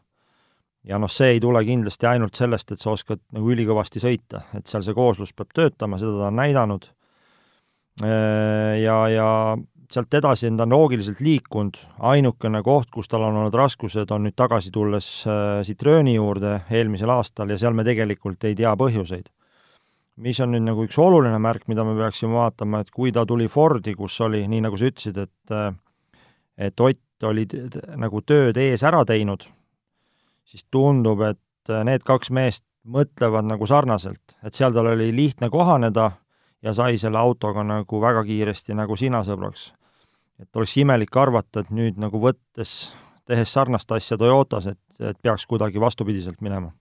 ja noh, see ei tule kindlasti ainult sellest, et sa oskad nagu ülikõvasti sõita, et seal see kooslus peab töötama, seda ta on näidanud, ja, ja sealt edasi on ta loogiliselt liikunud, ainukene koht, kus tal on olnud raskused, on nüüd tagasi tulles Citrooni juurde eelmisel aastal ja seal me tegelikult ei tea põhjuseid. mis on nüüd nagu üks oluline märk, mida me peaksime vaatama, et kui ta tuli Fordi, kus oli, nii nagu sa ütlesid, et et Ott oli nagu tööd ees ära teinud, siis tundub, et need kaks meest mõtlevad nagu sarnaselt, et seal tal oli lihtne kohaneda ja sai selle autoga nagu väga kiiresti nagu sina sõbraks. et oleks imelik arvata, et nüüd nagu võttes, tehes sarnast asja Toyotas, et, et peaks kuidagi vastupidiselt minema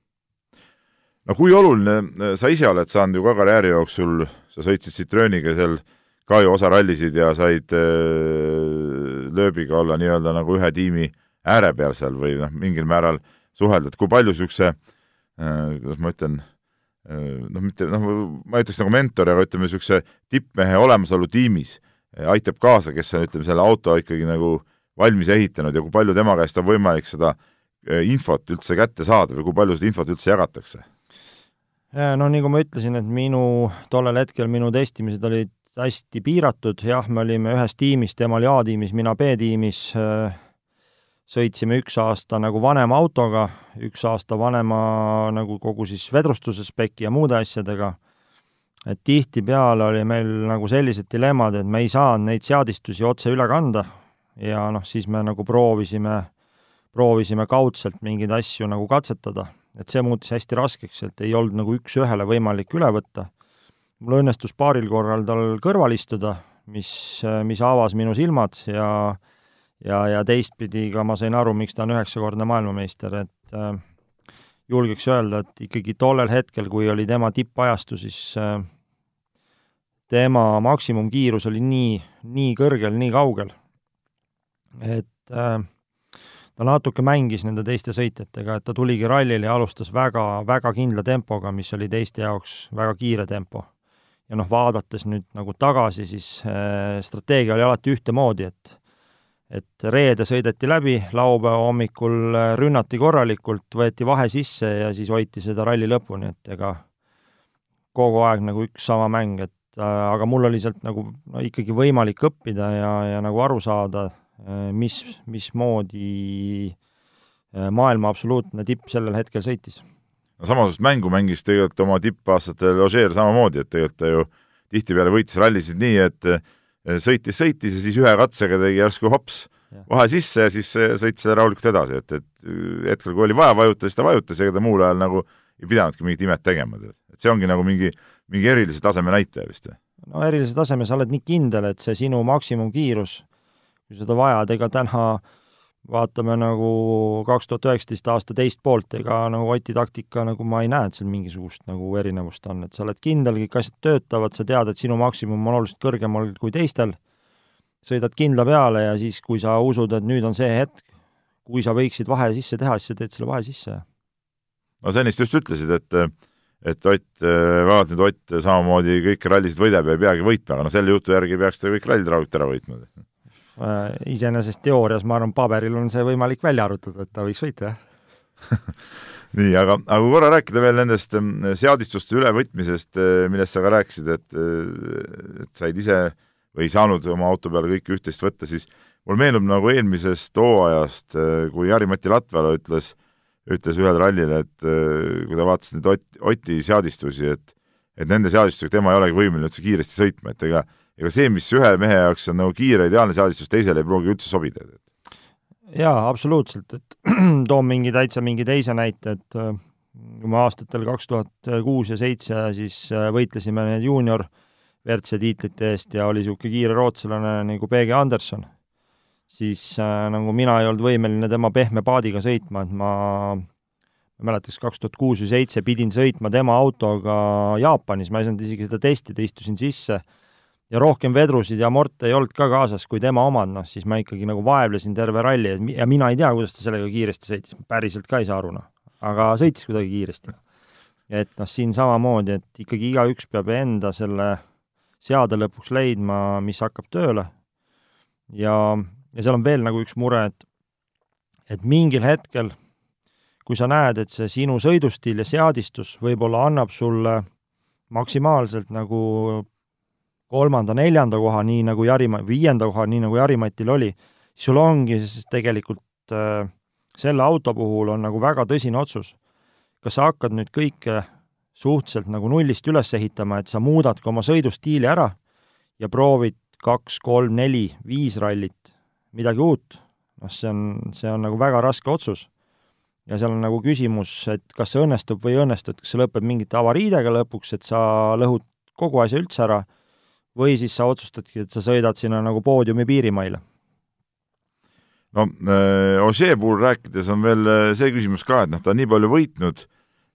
no kui oluline, äh, sa ise oled saanud ju ka karjääri jooksul, sa sõitsid Citrooniga seal ka ju osa rallisid ja said äh, lööbiga olla nii-öelda nagu ühe tiimi ääre peal seal või noh, mingil määral suhelda, et kui palju niisuguse äh,, kuidas ma ütlen äh,, noh, mitte noh, ma ei ütleks nagu mentor, aga ütleme, niisuguse tippmehe olemasolu tiimis äh, aitab kaasa, kes on, ütleme, selle auto ikkagi nagu valmis ehitanud ja kui palju tema käest on võimalik seda äh, infot üldse kätte saada või kui palju seda infot üldse jagatakse? no nagu ma ütlesin, et minu, tollel hetkel minu testimised olid hästi piiratud, jah, me olime ühes tiimis, tema oli A-tiimis, mina B-tiimis, sõitsime üks aasta nagu vanema autoga, üks aasta vanema nagu kogu siis vedrustuse speki ja muude asjadega, et tihtipeale oli meil nagu sellised dilemmad, et me ei saanud neid seadistusi otse üle kanda ja noh, siis me nagu proovisime, proovisime kaudselt mingeid asju nagu katsetada et see muutus hästi raskeks, et ei olnud nagu üks-ühele võimalik üle võtta. mul õnnestus paaril korral tal kõrval istuda, mis, mis avas minu silmad ja ja, ja teistpidi ka ma sain aru, miks ta on üheksakordne maailmameister, et äh, julgeks öelda, et ikkagi tollel hetkel, kui oli tema tippajastu, siis äh, tema maksimumkiirus oli nii, nii kõrgel, nii kaugel, et äh, ta natuke mängis nende teiste sõitjatega, et ta tuligi rallile ja alustas väga, väga kindla tempoga, mis oli teiste jaoks väga kiire tempo. ja noh, vaadates nüüd nagu tagasi, siis äh, strateegia oli alati ühtemoodi, et et reede sõideti läbi, laupäeva hommikul äh, rünnati korralikult, võeti vahe sisse ja siis hoiti seda ralli lõpuni, et ega kogu aeg nagu üks sama mäng, et äh, aga mul oli sealt nagu no ikkagi võimalik õppida ja, ja nagu aru saada, Äh, mis, mismoodi maailma absoluutne tipp sellel hetkel sõitis. no samasugust mängu mängis tegelikult oma tippaastatel Ožeer samamoodi, et tegelikult ta ju tihtipeale võitis rallisid nii, et sõitis, sõitis ja siis ühe katsega tegi järsku hops vahe sisse ja siis sõitis rahulikult edasi, et, et hetkel, kui oli vaja vajutada, siis ta vajutas, ega ta muul ajal nagu ei pidanudki mingit imet tegema. et see ongi nagu mingi, mingi erilise taseme näitaja vist või? no erilise taseme, sa oled nii kindel, et see sinu maksimumkiirus kui seda vajad, ega täna vaatame nagu kaks tuhat üheksateist aasta teist poolt, ega nagu Oti taktika nagu ma ei näe, et seal mingisugust nagu erinevust on, et sa oled kindel, kõik asjad töötavad, sa tead, et sinu maksimum on oluliselt kõrgemal kui teistel, sõidad kindla peale ja siis, kui sa usud, et nüüd on see hetk, kui sa võiksid vahe sisse teha, siis sa teed selle vahe sisse. no sa ennist just ütlesid, et et Ott, vaevalt nüüd Ott samamoodi kõiki rallisid võidab ja ei peagi võitma, aga no selle jutu järgi peaks ta kõik rallid rahulikult ära võitma iseenesest teoorias ma arvan, paberil on see võimalik välja arvutada, et ta võiks võita, jah. Nii, aga, aga kui korra rääkida veel nendest ähm, seadistuste ülevõtmisest, äh, millest sa ka rääkisid, et, äh, et said ise või ei saanud oma auto peale kõike üht-teist võtta, siis mul meenub nagu eelmisest hooajast, kui Jari-Mati Latvala ütles, ütles ühel rallil, et kui ta vaatas neid Ott, Oti seadistusi, et et nende seadistustega tema ei olegi võimeline üldse kiiresti sõitma, et ega ega see, mis ühe mehe jaoks on nagu kiire ideaalne seadistus, teisele ei pruugi üldse sobida. jaa, absoluutselt, et toon mingi täitsa mingi teise näite, et äh, kui me aastatel kaks tuhat kuus ja seitse siis äh, võitlesime need juunior WRC tiitlite eest ja oli niisugune kiire rootslane nagu PG Anderson, siis äh, nagu mina ei olnud võimeline tema pehme paadiga sõitma, et ma ma mäletaks, kaks tuhat kuus või seitse pidin sõitma tema autoga Jaapanis, ma ei saanud isegi seda testida, istusin sisse ja rohkem vedrusid ja amorte ei olnud ka kaasas kui tema omad, noh siis ma ikkagi nagu vaevlesin terve ralli ja mina ei tea, kuidas ta sellega kiiresti sõitis, päriselt ka ei saa aru, noh. aga sõitis kuidagi kiiresti. et noh, siin samamoodi, et ikkagi igaüks peab enda selle seade lõpuks leidma, mis hakkab tööle ja, ja seal on veel nagu üks mure, et et mingil hetkel, kui sa näed, et see sinu sõidustiil ja seadistus võib-olla annab sulle maksimaalselt nagu kolmanda-neljanda koha, nii nagu Jari-, viienda koha, nii nagu Jari-Matil oli, sul ongi siis tegelikult äh, selle auto puhul on nagu väga tõsine otsus. kas sa hakkad nüüd kõike suhteliselt nagu nullist üles ehitama, et sa muudadki oma sõidustiili ära ja proovid kaks, kolm, neli, viis rallit, midagi uut, noh, see on, see on nagu väga raske otsus. ja seal on nagu küsimus, et kas see õnnestub või ei õnnestu, et kas see lõpeb mingite avariidega lõpuks, et sa lõhud kogu asja üldse ära, või siis sa otsustadki, et sa sõidad sinna nagu poodiumi piirimaile no äh, Ožee puhul rääkides on veel äh, see küsimus ka, et noh, ta on nii palju võitnud,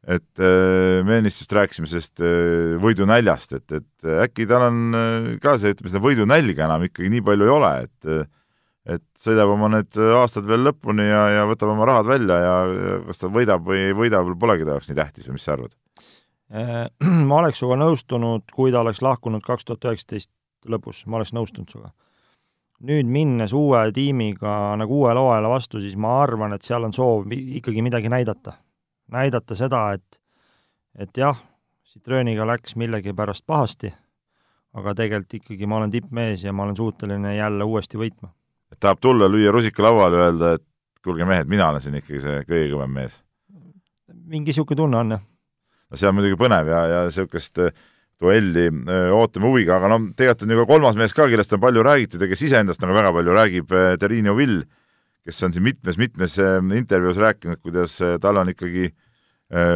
et äh, me ennist just rääkisime sellest võidunaljast, et, et äkki tal on ka see, ütleme seda võidunälga enam ikkagi nii palju ei ole, et et sõidab oma need aastad veel lõpuni ja, ja võtab oma rahad välja ja, kas ta võidab või ei võida, polegi ta jaoks nii tähtis või mis sa arvad? ma oleks sinuga nõustunud, kui ta oleks lahkunud kaks tuhat üheksateist lõpus, ma oleks nõustunud sinuga. nüüd minnes uue tiimiga nagu uuele hooajale vastu, siis ma arvan, et seal on soov ikkagi midagi näidata. näidata seda, et, et jah, Citrooniga läks millegipärast pahasti, aga tegelikult ikkagi ma olen tippmees ja ma olen suuteline jälle uuesti võitma et tahab tulla, lüüa rusika lauale öelda, et kuulge mehed, mina olen siin ikkagi see kõige kõvem mees. mingi niisugune tunne on, jah. No see on muidugi põnev ja, ja niisugust äh, duelli äh, ootame huviga, aga no tegelikult on ju ka kolmas mees ka, kellest on palju räägitud ja kes iseendast nagu väga palju räägib, äh, Terrine Vill, kes on siin mitmes-mitmes intervjuus rääkinud, kuidas tal on ikkagi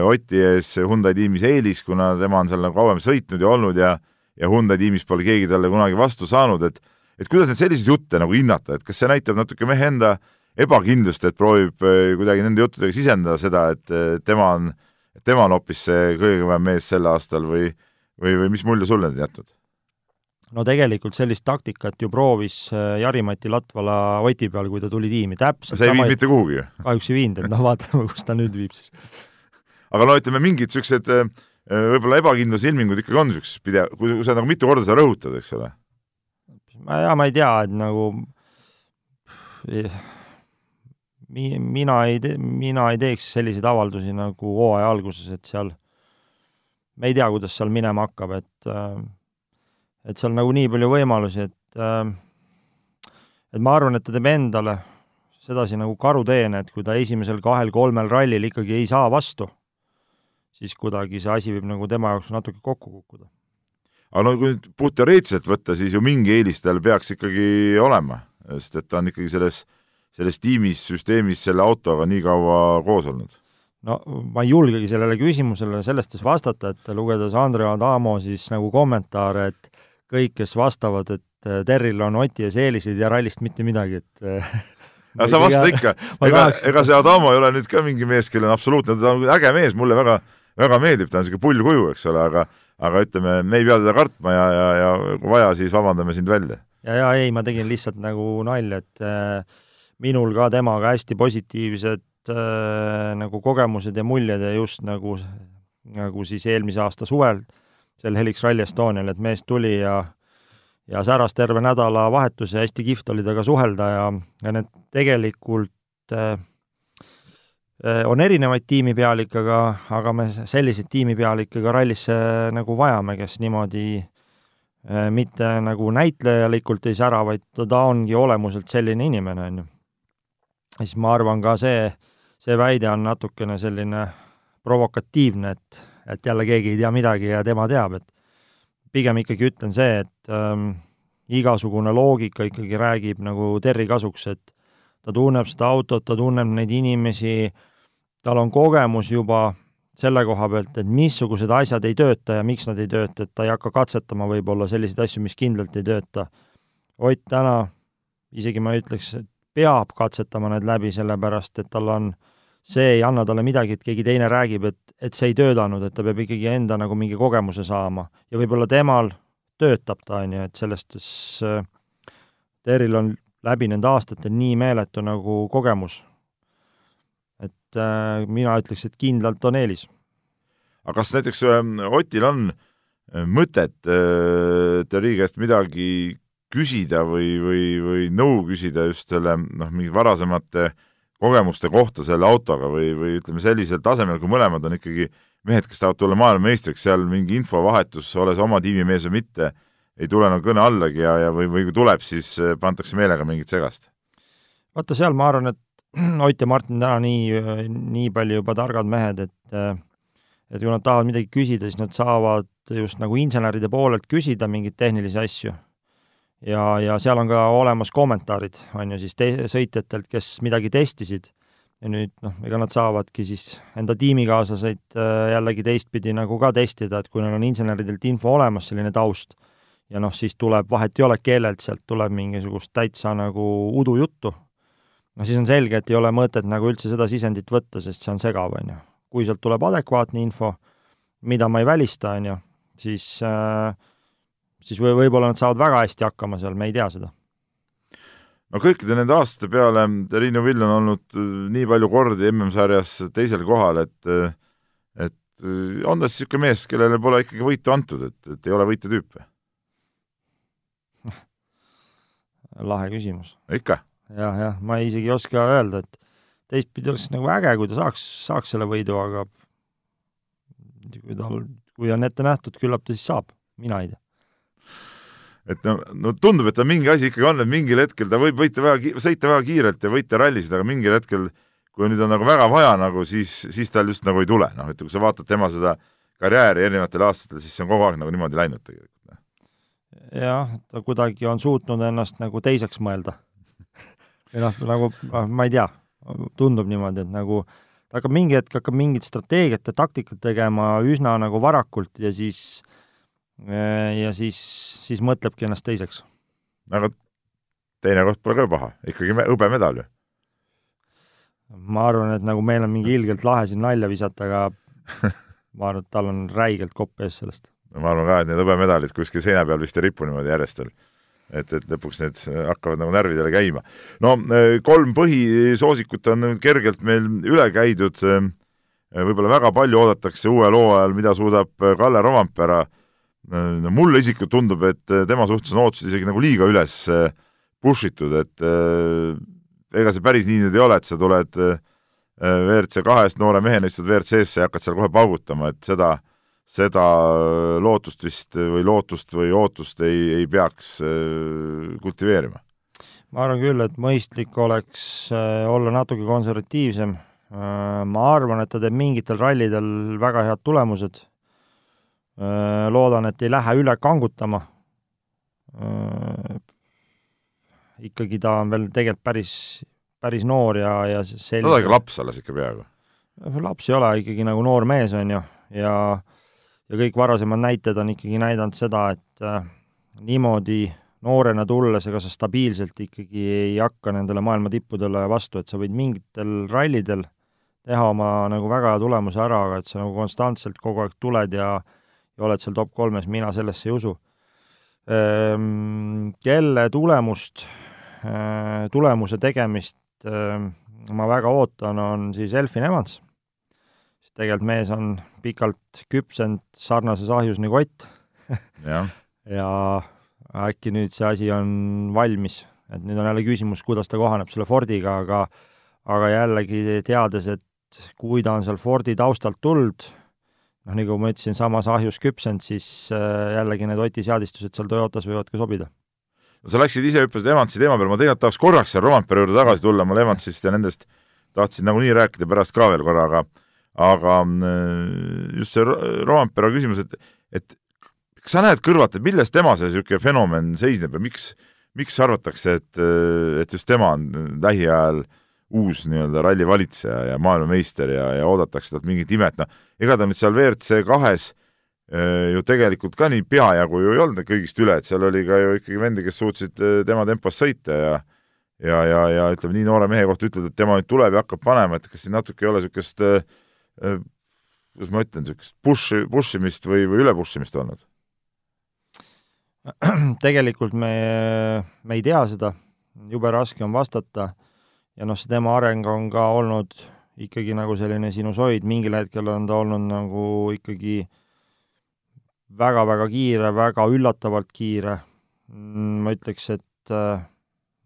Oti ees Hyundai tiimis eelis, kuna tema on seal nagu kauem sõitnud ja olnud ja ja Hyundai tiimis pole keegi talle kunagi vastu saanud, et et kuidas neid selliseid jutte nagu hinnata, et kas see näitab natuke mehe enda ebakindlust, et proovib äh, kuidagi nende juttudega sisendada seda, et tema on, tema on hoopis see kõige kõvem mees sel aastal või, või, või mis mulje sulle on jätnud? no tegelikult sellist taktikat ju proovis äh, Jari-Mati Latvala Oti peal, kui ta tuli tiimi, täpselt see ei viinud mitte kuhugi ju? kahjuks ei viinud, et noh, vaatame, kus ta nüüd viib siis. aga no ütleme, mingid niisugused äh, võib-olla ebakindluse ilmingud ikkagi on niisugused pidev, kui sa nagu mitu korda seda rõhutad, eks ole ma ja ma ei tea, et nagu mi-, mina ei tee, mina ei teeks selliseid avaldusi nagu hooaja alguses, et seal me ei tea, kuidas seal minema hakkab, et et seal nagu nii palju võimalusi, et et ma arvan, et ta teeb endale sedasi nagu karuteene, et kui ta esimesel kahel-kolmel rallil ikkagi ei saa vastu, siis kuidagi see asi võib nagu tema jaoks natuke kokku kukkuda. Aga no kui nüüd puhtteoreetiliselt võtta, siis ju mingi eelis tal peaks ikkagi olema, sest et ta on ikkagi selles, selles tiimis, süsteemis selle autoga nii kaua koos olnud. no ma ei julgegi sellele küsimusele sellest siis vastata, et lugedes Andre Adamo siis nagu kommentaare, et kõik, kes vastavad, et Terril on Oti ees eeliseid ja rallist mitte midagi, et aga sa vasta ikka, ega, ega see Adamo ei ole nüüd ka mingi mees, kellel on absoluutne, ta on äge mees, mulle väga, väga meeldib, ta on niisugune pullkuju, eks ole, aga aga ütleme, me ei pea teda kartma ja, ja, ja kui vaja, siis vabandame sind välja. ja, ja ei, ma tegin lihtsalt nagu nalja, et äh, minul ka temaga hästi positiivsed äh, nagu kogemused ja muljed ja just nagu, nagu siis eelmise aasta suvel seal Helix Rally Estonial, et mees tuli ja ja säras terve nädalavahetus ja hästi kihvt oli temaga suhelda ja, ja need tegelikult äh, Äh, on erinevaid tiimipealikke, aga, aga me selliseid tiimipealikke ka rallisse nagu vajame, kes niimoodi äh, mitte nagu näitlejalikult ei sära, vaid ta ongi olemuselt selline inimene, on ju. Siis ma arvan ka see, see väide on natukene selline provokatiivne, et, et jälle keegi ei tea midagi ja tema teab, et pigem ikkagi ütlen see, et ähm, igasugune loogika ikkagi räägib nagu Terri kasuks, et ta tunneb seda autot, ta tunneb neid inimesi tal on kogemus juba selle koha pealt, et missugused asjad ei tööta ja miks nad ei tööta, et ta ei hakka katsetama võib-olla selliseid asju, mis kindlalt ei tööta. Ott täna, isegi ma ütleks, et peab katsetama need läbi, sellepärast et tal on, see ei anna talle midagi, et keegi teine räägib, et, et see ei töötanud, et ta peab ikkagi enda nagu mingi kogemuse saama. ja võib-olla temal töötab ta, on ju, et sellest siis äh, Teril on läbi nende aastate nii meeletu nagu kogemus et äh, mina ütleks, et kindlalt on eelis. aga kas näiteks äh, Otil on äh, mõtet äh, Terri käest midagi küsida või, või, või nõu küsida just selle noh, mingi varasemate kogemuste kohta selle autoga või, või ütleme sellisel tasemel, kui mõlemad on ikkagi mehed, kes tahavad tulla maailmameistriks, seal mingi infovahetus, ole sa oma tiimimees või mitte, ei tule nagu kõne allagi ja, ja või, või kui tuleb, siis äh, pandakse meelega mingit segast? vaata, seal ma arvan, et Ott ja Martin täna nii, nii palju juba targad mehed, et et kui nad tahavad midagi küsida, siis nad saavad just nagu inseneride poolelt küsida mingeid tehnilisi asju. Ja, ja seal on ka olemas kommentaarid, on ju, siis te-, sõitjatelt, kes midagi testisid ja nüüd noh, ega nad saavadki siis enda tiimikaaslaseid äh, jällegi teistpidi nagu ka testida, et kui neil on inseneridelt info olemas, selline taust, ja noh, siis tuleb, vahet ei ole, kellelt sealt tuleb mingisugust täitsa nagu udujuttu, no siis on selge, et ei ole mõtet nagu üldse seda sisendit võtta, sest see on segav, on ju. kui sealt tuleb adekvaatne info, mida ma ei välista, on ju, siis äh, siis või võib-olla nad saavad väga hästi hakkama seal, me ei tea seda no kõikide nende aastate peale Triinu Vill on olnud äh, nii palju kordi MM-sarjas teisel kohal, et äh, et äh, on ta siis niisugune mees, kellele pole ikkagi võitu antud, et, et ei ole võitja tüüp või? lahe küsimus. ikka ja,? jah, jah, ma isegi ei oska öelda, et teistpidi oleks nagu äge, kui ta saaks, saaks selle võidu, aga kui tal, kui on ette nähtud, küllap ta siis saab, mina ei tea et no, no tundub, et ta mingi asi ikkagi on, et mingil hetkel ta võib võita väga, sõita väga kiirelt ja võita rallisid, aga mingil hetkel, kui nüüd on nagu väga vaja nagu, siis, siis tal just nagu ei tule, noh, et kui sa vaatad tema seda karjääri erinevatel aastatel, siis see on kogu aeg nagu niimoodi läinud tegelikult. Noh. jah, ta kuidagi on suutnud ennast nagu teiseks mõelda või noh, nagu noh, ma ei tea, tundub niimoodi, et nagu ta hakkab mingi hetk, hakkab mingit strateegiat ja taktikat tegema üsna nagu varakult ja siis ja siis, siis mõtlebki ennast teiseks. aga teinekord pole ka paha, ikkagi hõbemedal ju. ma arvan, et nagu meil on mingi ilgelt lahe siin nalja visata, aga ma arvan, et tal on räigelt kopp ees sellest. ma arvan ka, et need hõbemedalid kuskil seina peal vist ei ripu niimoodi järjestel. et, et lõpuks need hakkavad nagu närvidele käima. no kolm põhisoosikut on nüüd kergelt meil üle käidud, võib-olla väga palju oodatakse uuel hooajal, mida suudab Kalle Rovampere no mulle isiklikult tundub, et äh, tema suhtes on ootused isegi nagu liiga üles äh, push itud, et äh, ega see päris nii nüüd ei ole, et sa tuled WRC kahest noore mehena, istud WRC-sse ja hakkad seal kohe paugutama, et seda, seda lootust vist või lootust või ootust ei, ei peaks kultiveerima. ma arvan küll, et mõistlik oleks olla natuke konservatiivsem. ma arvan, et ta teeb mingitel rallidel väga head tulemused loodan, et ei lähe üle kangutama. Äh, ikkagi ta on veel tegelikult päris, päris noor ja, ja sellise no ta on ikka laps alles ikka peaaegu. laps ei ole, ikkagi nagu noor mees, on ju, ja ja kõik varasemad näited on ikkagi näidanud seda, et äh, niimoodi noorena tulles, ega sa stabiilselt ikkagi ei hakka nendele maailma tippudele vastu, et sa võid mingitel rallidel teha oma nagu väga hea tulemuse ära, aga et sa nagu konstantselt kogu aeg tuled ja ja oled seal top kolmes, mina sellesse ei usu. Ehm, kelle tulemust, ehm, tulemuse tegemist ehm, ma väga ootan, on siis Elfin Evans. sest tegelikult mees on pikalt küpsenud sarnases ahjus nagu Ott ja äkki nüüd see asi on valmis, et nüüd on jälle küsimus, kuidas ta kohaneb selle Fordiga, aga aga jällegi teades, et kui ta on seal Fordi taustalt tulnud, noh, nagu ma ütlesin, samas ahjus küpsenud, siis äh, jällegi need Oti seadistused seal Toyotas võivad ka sobida. sa läksid ise, hüppasid Evansi teema peale, ma tegelikult tahaks korraks seal Rompere juurde tagasi tulla, mul Evansist ja nendest tahtsin nagunii rääkida pärast ka veel korra, aga aga äh, just see Rompere küsimus, et, et kas sa näed kõrvalt, et milles tema see niisugune fenomen seisneb ja miks, miks arvatakse, et, et just tema on lähiajal äh, uus nii-öelda rallivalitseja ja maailmameister ja, ja oodatakse talt mingit imet, noh, ega ta nüüd seal WRC kahes ju tegelikult ka nii peajagu ju ei olnud kõigist üle, et seal oli ka ju ikkagi vendi, kes suutsid tema tempos sõita ja ja, ja, ja ütleme nii noore mehe kohta ütled, et tema nüüd tuleb ja hakkab panema, et kas siin natuke ei ole niisugust kuidas ma ütlen, niisugust push, push imist või, või üle push imist olnud? tegelikult me, me ei tea seda, jube raske on vastata ja noh, see tema areng on ka olnud ikkagi nagu selline sinusoid, mingil hetkel on ta olnud nagu ikkagi väga-väga kiire, väga üllatavalt kiire. Mm, ma ütleks, et äh,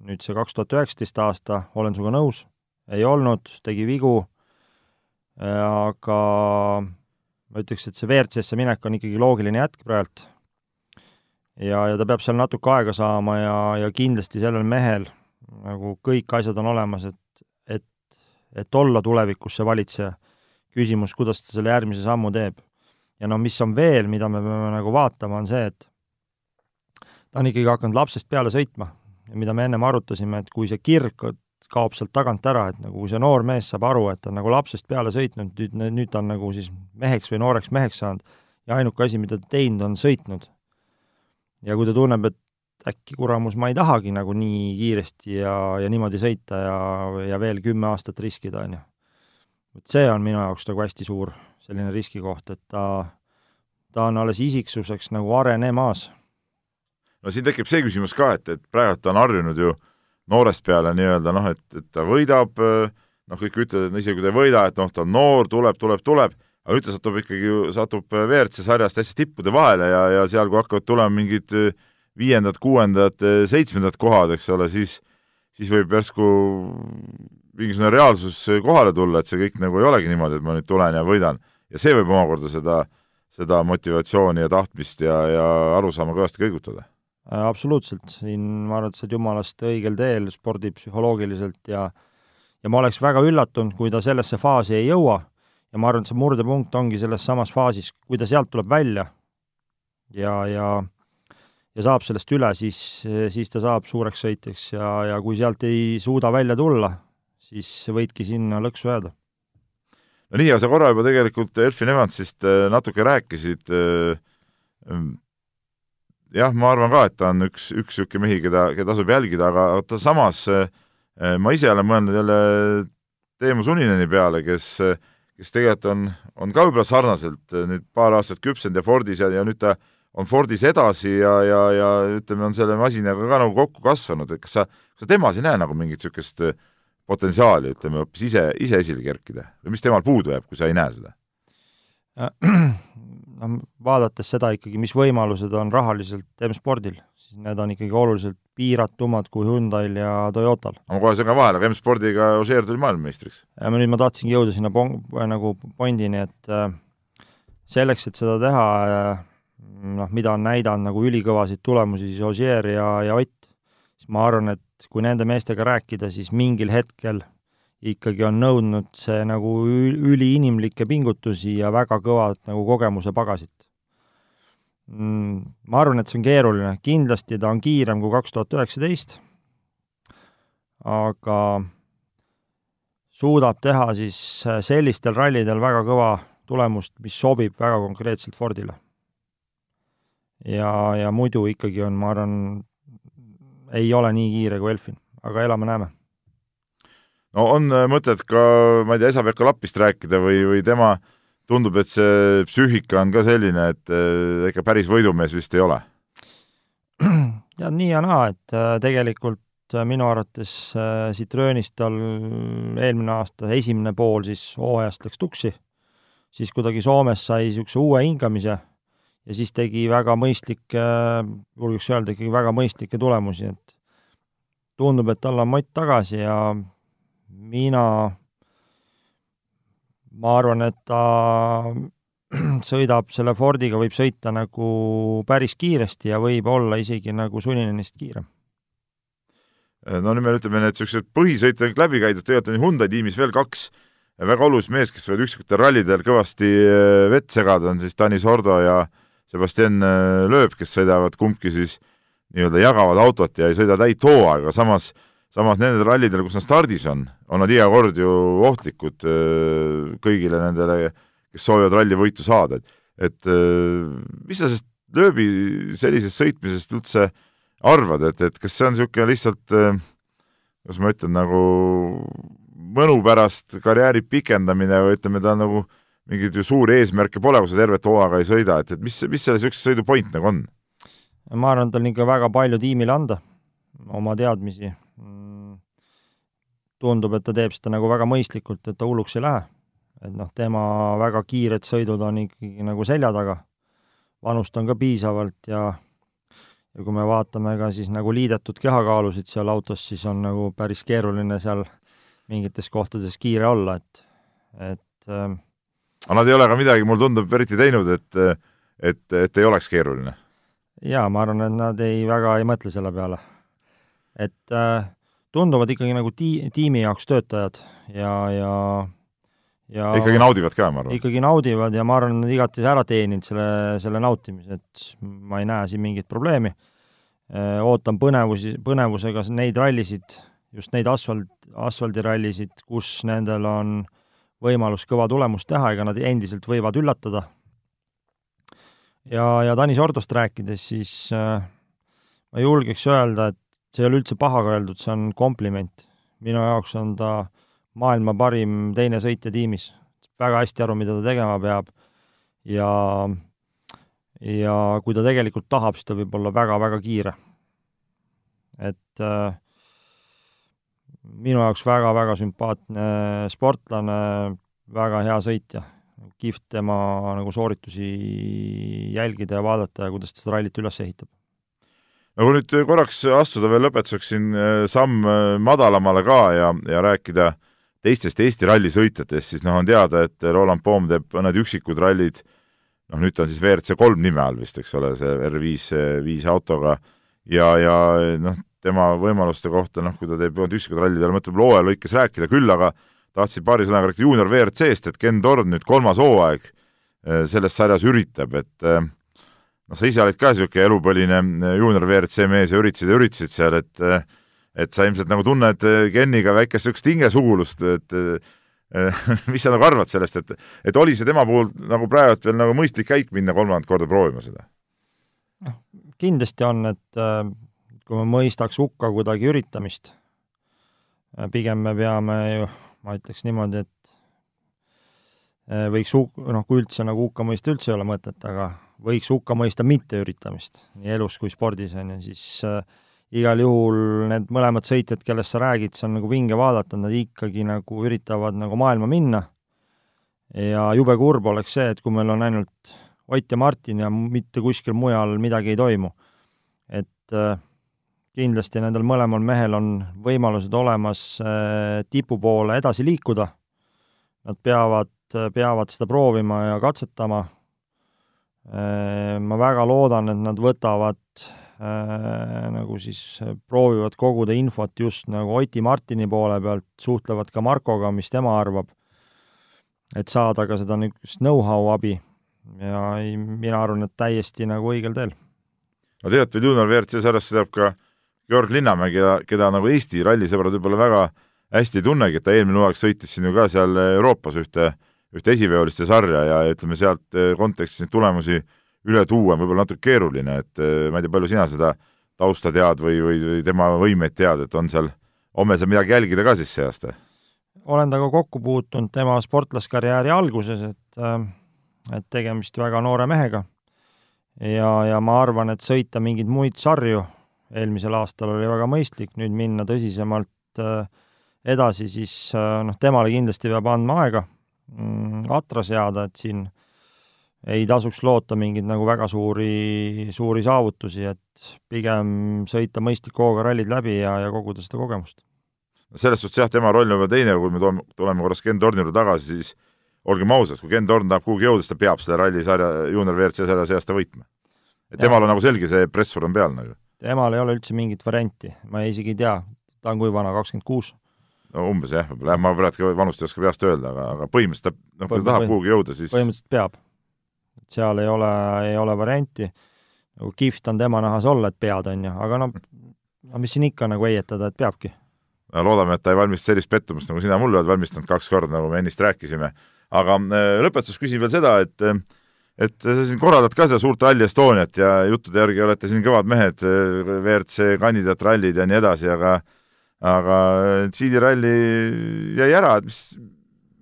nüüd see kaks tuhat üheksateist aasta, olen sinuga nõus, ei olnud, tegi vigu, äh, aga ma ütleks, et see WRC-sse minek on ikkagi loogiline jätk praegu. ja, ja ta peab seal natuke aega saama ja, ja kindlasti sellel mehel nagu kõik asjad on olemas, et, et, et olla tulevikus see valitseja. küsimus, kuidas ta selle järgmise sammu teeb. ja no mis on veel, mida me peame nagu vaatama, on see, et ta on ikkagi hakanud lapsest peale sõitma ja mida me ennem arutasime, et kui see kirg kaob sealt tagant ära, et nagu kui see noor mees saab aru, et ta on nagu lapsest peale sõitnud, nüüd, nüüd ta on nagu siis meheks või nooreks meheks saanud ja ainuke asi, mida ta teinud, on sõitnud. ja kui ta tunneb, et äkki kuramus, ma ei tahagi nagu nii kiiresti ja, ja niimoodi sõita ja, ja veel kümme aastat riskida, on ju. et see on minu jaoks nagu hästi suur selline riskikoht, et ta, ta on alles isiksuseks nagu arenemas. no siin tekib see küsimus ka, et, et praegu ta on harjunud ju noorest peale nii-öelda noh, et, et ta võidab, noh, kõik ütlevad, et isegi kui ta ei võida, et noh, ta on noor, tuleb, tuleb, tuleb, aga nüüd ta satub ikkagi ju, satub WRC sarjast hästi tippude vahele ja, ja seal, kui hakkavad tulema mingid viiendad, kuuendad, seitsmendad kohad, eks ole, siis, siis võib järsku mingisugune reaalsus kohale tulla, et see kõik nagu ei olegi niimoodi, et ma nüüd tulen ja võidan. ja see võib omakorda seda, seda motivatsiooni ja tahtmist ja, ja arusaama kõvasti kõigutada. absoluutselt, siin ma arvan, et sa oled jumalast õigel teel spordipsühholoogiliselt ja ja ma oleks väga üllatunud, kui ta sellesse faasi ei jõua ja ma arvan, et see murdepunkt ongi selles samas faasis, kui ta sealt tuleb välja ja, ja ja saab sellest üle, siis, siis ta saab suureks sõitjaks ja, ja kui sealt ei suuda välja tulla, siis võidki sinna lõksu jääda. no nii, aga sa korra juba tegelikult Elfin Evansist äh, natuke rääkisid. Äh, ähm, jah, ma arvan ka, et ta on üks, üks niisugune mehi, keda, keda tasub jälgida, aga ta samas, äh, ma ise olen mõelnud jälle Teemu Sunineni peale, kes, kes tegelikult on, on ka võib-olla sarnaselt nüüd paar aastat küpsenud ja Fordis ja, ja nüüd ta on Fordis edasi ja, ja, ja ütleme, on selle masinaga ka nagu kokku kasvanud, et kas sa, kas sa temas ei näe nagu mingit niisugust äh, potentsiaali, ütleme, hoopis ise, ise esile kerkida või mis temal puudu jääb, kui sa ei näe seda? no vaadates seda ikkagi, mis võimalused on rahaliselt M-spordil, siis need on ikkagi oluliselt piiratumad kui Hyundai'l ja Toyotal. ma kohe segan vahele, aga M-spordiga Ožeer tuli maailmameistriks. ja nüüd ma tahtsingi jõuda sinna pon-, nagu pointini, et äh, selleks, et seda teha äh, noh, mida on näidanud nagu ülikõvasid tulemusi siis Ogier ja, ja Ott, siis ma arvan, et kui nende meestega rääkida, siis mingil hetkel ikkagi on nõudnud see nagu üliinimlikke pingutusi ja väga kõvat nagu kogemuse pagasit. Mm,. Ma arvan, et see on keeruline, kindlasti ta on kiirem kui kaks tuhat üheksateist, aga suudab teha siis sellistel rallidel väga kõva tulemust, mis sobib väga konkreetselt Fordile ja, ja muidu ikkagi on, ma arvan, ei ole nii kiire kui Elfin, aga elame-näeme. no on äh, mõtet ka, ma ei tea, Esa-Pekka Lapist rääkida või, või tema tundub, et see psüühika on ka selline, et äh, ikka päris võidumees vist ei ole? tead, nii ja naa, et äh, tegelikult minu arvates Citroenist tal eelmine aasta esimene pool siis hooajast läks tuksi, siis kuidagi Soomes sai niisuguse uue hingamise ja siis tegi väga mõistlikke, julgeks öelda ikkagi väga mõistlikke tulemusi, et tundub, et tal on mott tagasi ja mina, ma arvan, et ta sõidab selle Fordiga, võib sõita nagu päris kiiresti ja võib olla isegi nagu Suninenist kiirem. no nüüd me ütleme, need niisugused põhisõite on läbi käidud, tegelikult on Hyundai tiimis veel kaks väga olulist meest, kes võivad üksikutel rallidel kõvasti eh, vett segada, on siis Tanis Ordo ja äh, Sebastian äh, Loeb, kes sõidavad kumbki siis nii-öelda jagavad autot ja ei sõida täit hooaega, samas, samas nendel rallidel, kus nad stardis on, on nad iga kord ju ohtlikud äh, kõigile nendele, kes soovivad rallivõitu saada, et et äh, mis sa sellest lööbi sellisest sõitmisest üldse arvad, et, et kas see on niisugune lihtsalt, kuidas ma ütlen, nagu mõnu pärast karjääri pikendamine või ütleme, ta on nagu mingeid ju suuri eesmärke pole, kui sa tervet hooaega ei sõida, et, et mis, mis selle niisuguse sõidu point nagu on? ma arvan, et on ikka väga palju tiimile anda, oma teadmisi. Mm, tundub, et ta teeb seda nagu väga mõistlikult, et ta hulluks ei lähe. et noh, tema väga kiired sõidud on ikkagi nagu selja taga, vanust on ka piisavalt ja ja kui me vaatame ka siis nagu liidetud kehakaalusid seal autos, siis on nagu päris keeruline seal mingites kohtades kiire olla, et, et äh, aga nad ei ole ka midagi, mulle tundub, eriti teinud, et et, et ei oleks keeruline. jaa, ma arvan, et nad ei, väga ei mõtle selle peale. et äh, tunduvad ikkagi nagu tii-, tiimi jaoks töötajad ja, ja ja ikkagi naudivad ka, ma arvan. ikkagi naudivad ja ma arvan, nad igati ära teeninud selle, selle nautimise, et ma ei näe siin mingit probleemi. ootan põnevusi, põnevusega neid rallisid, just neid asfalt, asfaldirallisid, kus nendel on võimalus kõva tulemust teha, ega nad endiselt võivad üllatada. ja, ja Tanis Ordost rääkides, siis äh, ma julgeks öelda, et see ei ole üldse pahaga öeldud, see on kompliment. minu jaoks on ta maailma parim teine sõitja tiimis. väga hästi aru, mida ta tegema peab ja, ja kui ta tegelikult tahab, siis ta võib olla väga-väga kiire. et äh, minu jaoks väga-väga sümpaatne sportlane, väga hea sõitja. kihvt tema nagu sooritusi jälgida ja vaadata ja kuidas ta seda rallit üles ehitab. No kui nüüd korraks astuda veel lõpetuseks siin äh, samm äh, madalamale ka ja, ja rääkida teistest Eesti rallisõitjatest, siis noh, on teada, et Roland Poom teeb mõned üksikud rallid, noh nüüd ta on siis WRC kolm nime all vist, eks ole, see R5 viis autoga, ja, ja noh, tema võimaluste kohta, noh, kui ta teeb üksikud rallid, tal mõtleb looja lõikes rääkida, küll aga tahtsin paari sõnaga rääkida juunior WRC-st, et Ken Torn nüüd kolmas hooaeg äh, selles sarjas üritab, et noh, sa ise olid ka niisugune elupõline eh, juunior WRC mees ja üritasid ja üritasid seal, et et sa ilmselt nagu tunned Kenniga väikest niisugust hingesugulust, et mis sa nagu arvad sellest, et et oli see tema puhul nagu praegu veel nagu mõistlik käik minna kolmandat korda proovima seda? noh, kindlasti on, et kui me mõistaks hukka kuidagi üritamist, pigem me peame ju, ma ütleks niimoodi, et võiks huk-, noh, kui üldse nagu hukka mõista üldse ei ole mõtet, aga võiks hukka mõista mitteüritamist nii elus kui spordis, on ju, siis äh, igal juhul need mõlemad sõitjad, kellest sa räägid, see on nagu vinge vaadata, nad ikkagi nagu üritavad nagu maailma minna ja jube kurb oleks see, et kui meil on ainult Ott ja Martin ja mitte kuskil mujal midagi ei toimu. et äh, kindlasti nendel mõlemal mehel on võimalused olemas äh, tipu poole edasi liikuda, nad peavad, peavad seda proovima ja katsetama. Äh, ma väga loodan, et nad võtavad äh, nagu siis proovivad koguda infot just nagu Oti Martini poole pealt, suhtlevad ka Markoga, mis tema arvab, et saada ka seda niisugust know-how abi. Ja ei, mina arvan, et täiesti nagu õigel teel. no tegelikult veel Junior WRC sarjas sõidab ka Georg Linnamägi, keda, keda nagu Eesti rallisõbrad võib-olla väga hästi ei tunnegi, et ta eelmine hooaeg sõitis siin ju ka seal Euroopas ühte ühte esiveoliste sarja ja ütleme, sealt eh, kontekstis neid tulemusi üle tuua on võib-olla natuke keeruline, et eh, ma ei tea, palju sina seda tausta tead või, või, või tema võimeid tead, et on seal, homme seal midagi jälgida ka siis see aasta? olen temaga kokku puutunud tema sportlaskarjääri alguses, et äh, et tegemist väga noore mehega. ja, ja ma arvan, et sõita mingeid muid sarju eelmisel aastal oli väga mõistlik, nüüd minna tõsisemalt äh, edasi, siis äh, noh, temale kindlasti peab andma aega Mm, atra seada, et siin ei tasuks loota mingeid nagu väga suuri, suuri saavutusi, et pigem sõita mõistliku hooga rallid läbi ja, ja koguda seda kogemust. selles suhtes jah, tema roll on veel teine, kui me toome, tuleme korraks Ken Torni juurde tagasi, siis olgem ausad, kui Ken Torn tahab kuhugi jõuda, siis ta peab selle rallisarja, juunior WRC sarja see aasta võitma. et temal on nagu selge, see pressur on peal nagu. Temal ei ole üldse mingit varianti, ma isegi ei tea, ta on kui vana, kakskümmend kuus? No umbes jah, võib-olla jah, ma praegu vanust ei oska peast öelda, aga, aga põhimõtteliselt ta, noh, kui ta tahab kuhugi jõuda, siis põhimõtteliselt peab. et seal ei ole, ei ole varianti, nagu kihvt on tema nahas olla, et pead, on ju, aga noh, no mis siin ikka nagu heietada, et peabki. no loodame, et ta ei valmista sellist pettumust, nagu sina mulle oled valmistanud kaks korda, nagu me ennist rääkisime. aga äh, lõpetuseks küsin veel seda, et et sa siin korraldad ka seda suurt Rally Estoniat ja juttude järgi olete siin kõvad mehed, WRC kandidaatrallid ja nii edasi, aga aga Tšiidi ralli jäi ära, et mis,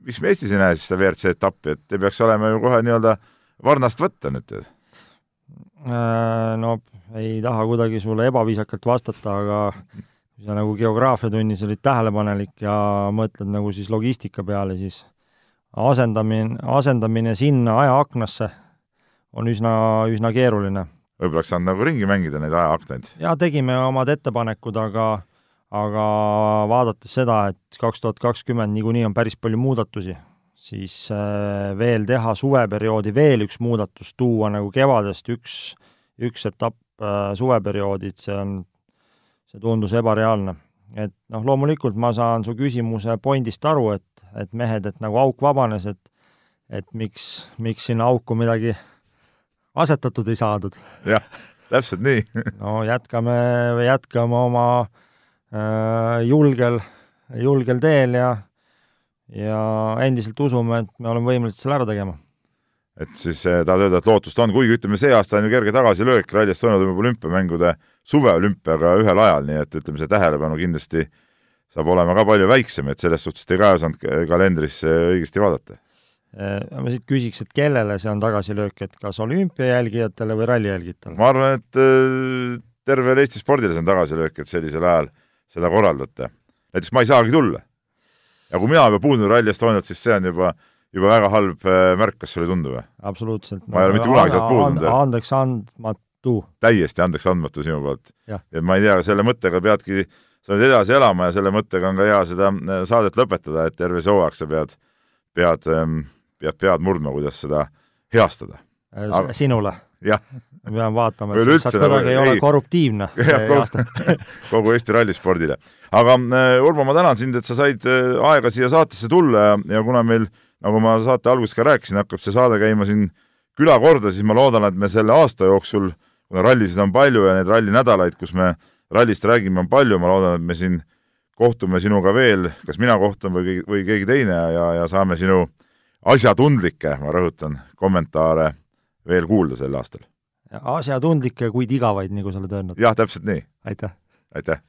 miks me Eestis ei näe siis seda WRC etappi, et ei peaks olema ju kohe nii-öelda varnast võtta nüüd? Äh, no ei taha kuidagi sulle ebaviisakalt vastata, aga kui sa nagu geograafiatunnis olid tähelepanelik ja mõtled nagu siis logistika peale, siis asendamine, asendamine sinna ajaaknasse on üsna, üsna keeruline. võib-olla oleks saanud nagu ringi mängida neid ajaaknaid? jaa, tegime omad ettepanekud, aga aga vaadates seda, et kaks tuhat kakskümmend niikuinii on päris palju muudatusi, siis äh, veel teha suveperioodi veel üks muudatus, tuua nagu kevadest üks, üks etapp äh, suveperioodi, et see on, see tundus ebareaalne. et noh, loomulikult ma saan su küsimuse pointist aru, et, et mehed, et nagu auk vabanes, et et miks, miks sinna auku midagi asetatud ei saadud. jah, täpselt nii no jätkame, jätkame oma äh, julgel, julgel teel ja ja endiselt usume, et me oleme võimelised selle ära tegema et siis eh, tahad öelda, et lootust on, kuigi ütleme, see aasta on ju kerge tagasilöök, Rally Estonia toimub olümpiamängude suveolümpiaga ühel ajal, nii et ütleme, see tähelepanu kindlasti saab olema ka palju väiksem, et selles suhtes te ka ei osanud kalendrisse õigesti vaadata. Eh, ma siit küsiks, et kellele see on tagasilöök, et kas olümpia jälgijatele või ralli jälgijatele? ma arvan, et eh, tervele Eesti spordile see on tagasilöök, et sellisel ajal seda korraldate. näiteks ma ei saagi tulla. ja kui mina juba puudun Rally Estoniat, siis see on juba juba väga halb äh, märk, kas sulle ei tundu või? absoluutselt. ma ei ole mitte kunagi sealt puudunud. andeks andmatu. täiesti andeks andmatu sinu poolt. et ma ei tea, selle mõttega peadki, sa pead edasi elama ja selle mõttega on ka hea seda äh, saadet lõpetada, et terve see hooaeg sa pead, pead, ähm, pead pead murdma, kuidas seda heastada. Äh, Aga... sinule? jah. ma pean vaatama, et sa kuidagi nagu ei ole korruptiivne kogu, kogu Eesti rallispordile. aga Urmo, ma tänan sind, et sa said aega siia saatesse tulla ja, ja kuna meil nagu ma saate alguses ka rääkisin, hakkab see saade käima siin külakorda, siis ma loodan, et me selle aasta jooksul, kuna rallisid on palju ja neid rallinädalaid, kus me rallist räägime, on palju, ma loodan, et me siin kohtume sinuga veel, kas mina kohtun või, või keegi teine ja, ja saame sinu asjatundlikke, ma rõhutan, kommentaare veel kuulda sel aastal. asjatundlikke, kuid igavaid, nagu sa oled öelnud. jah, täpselt nii. aitäh! aitäh!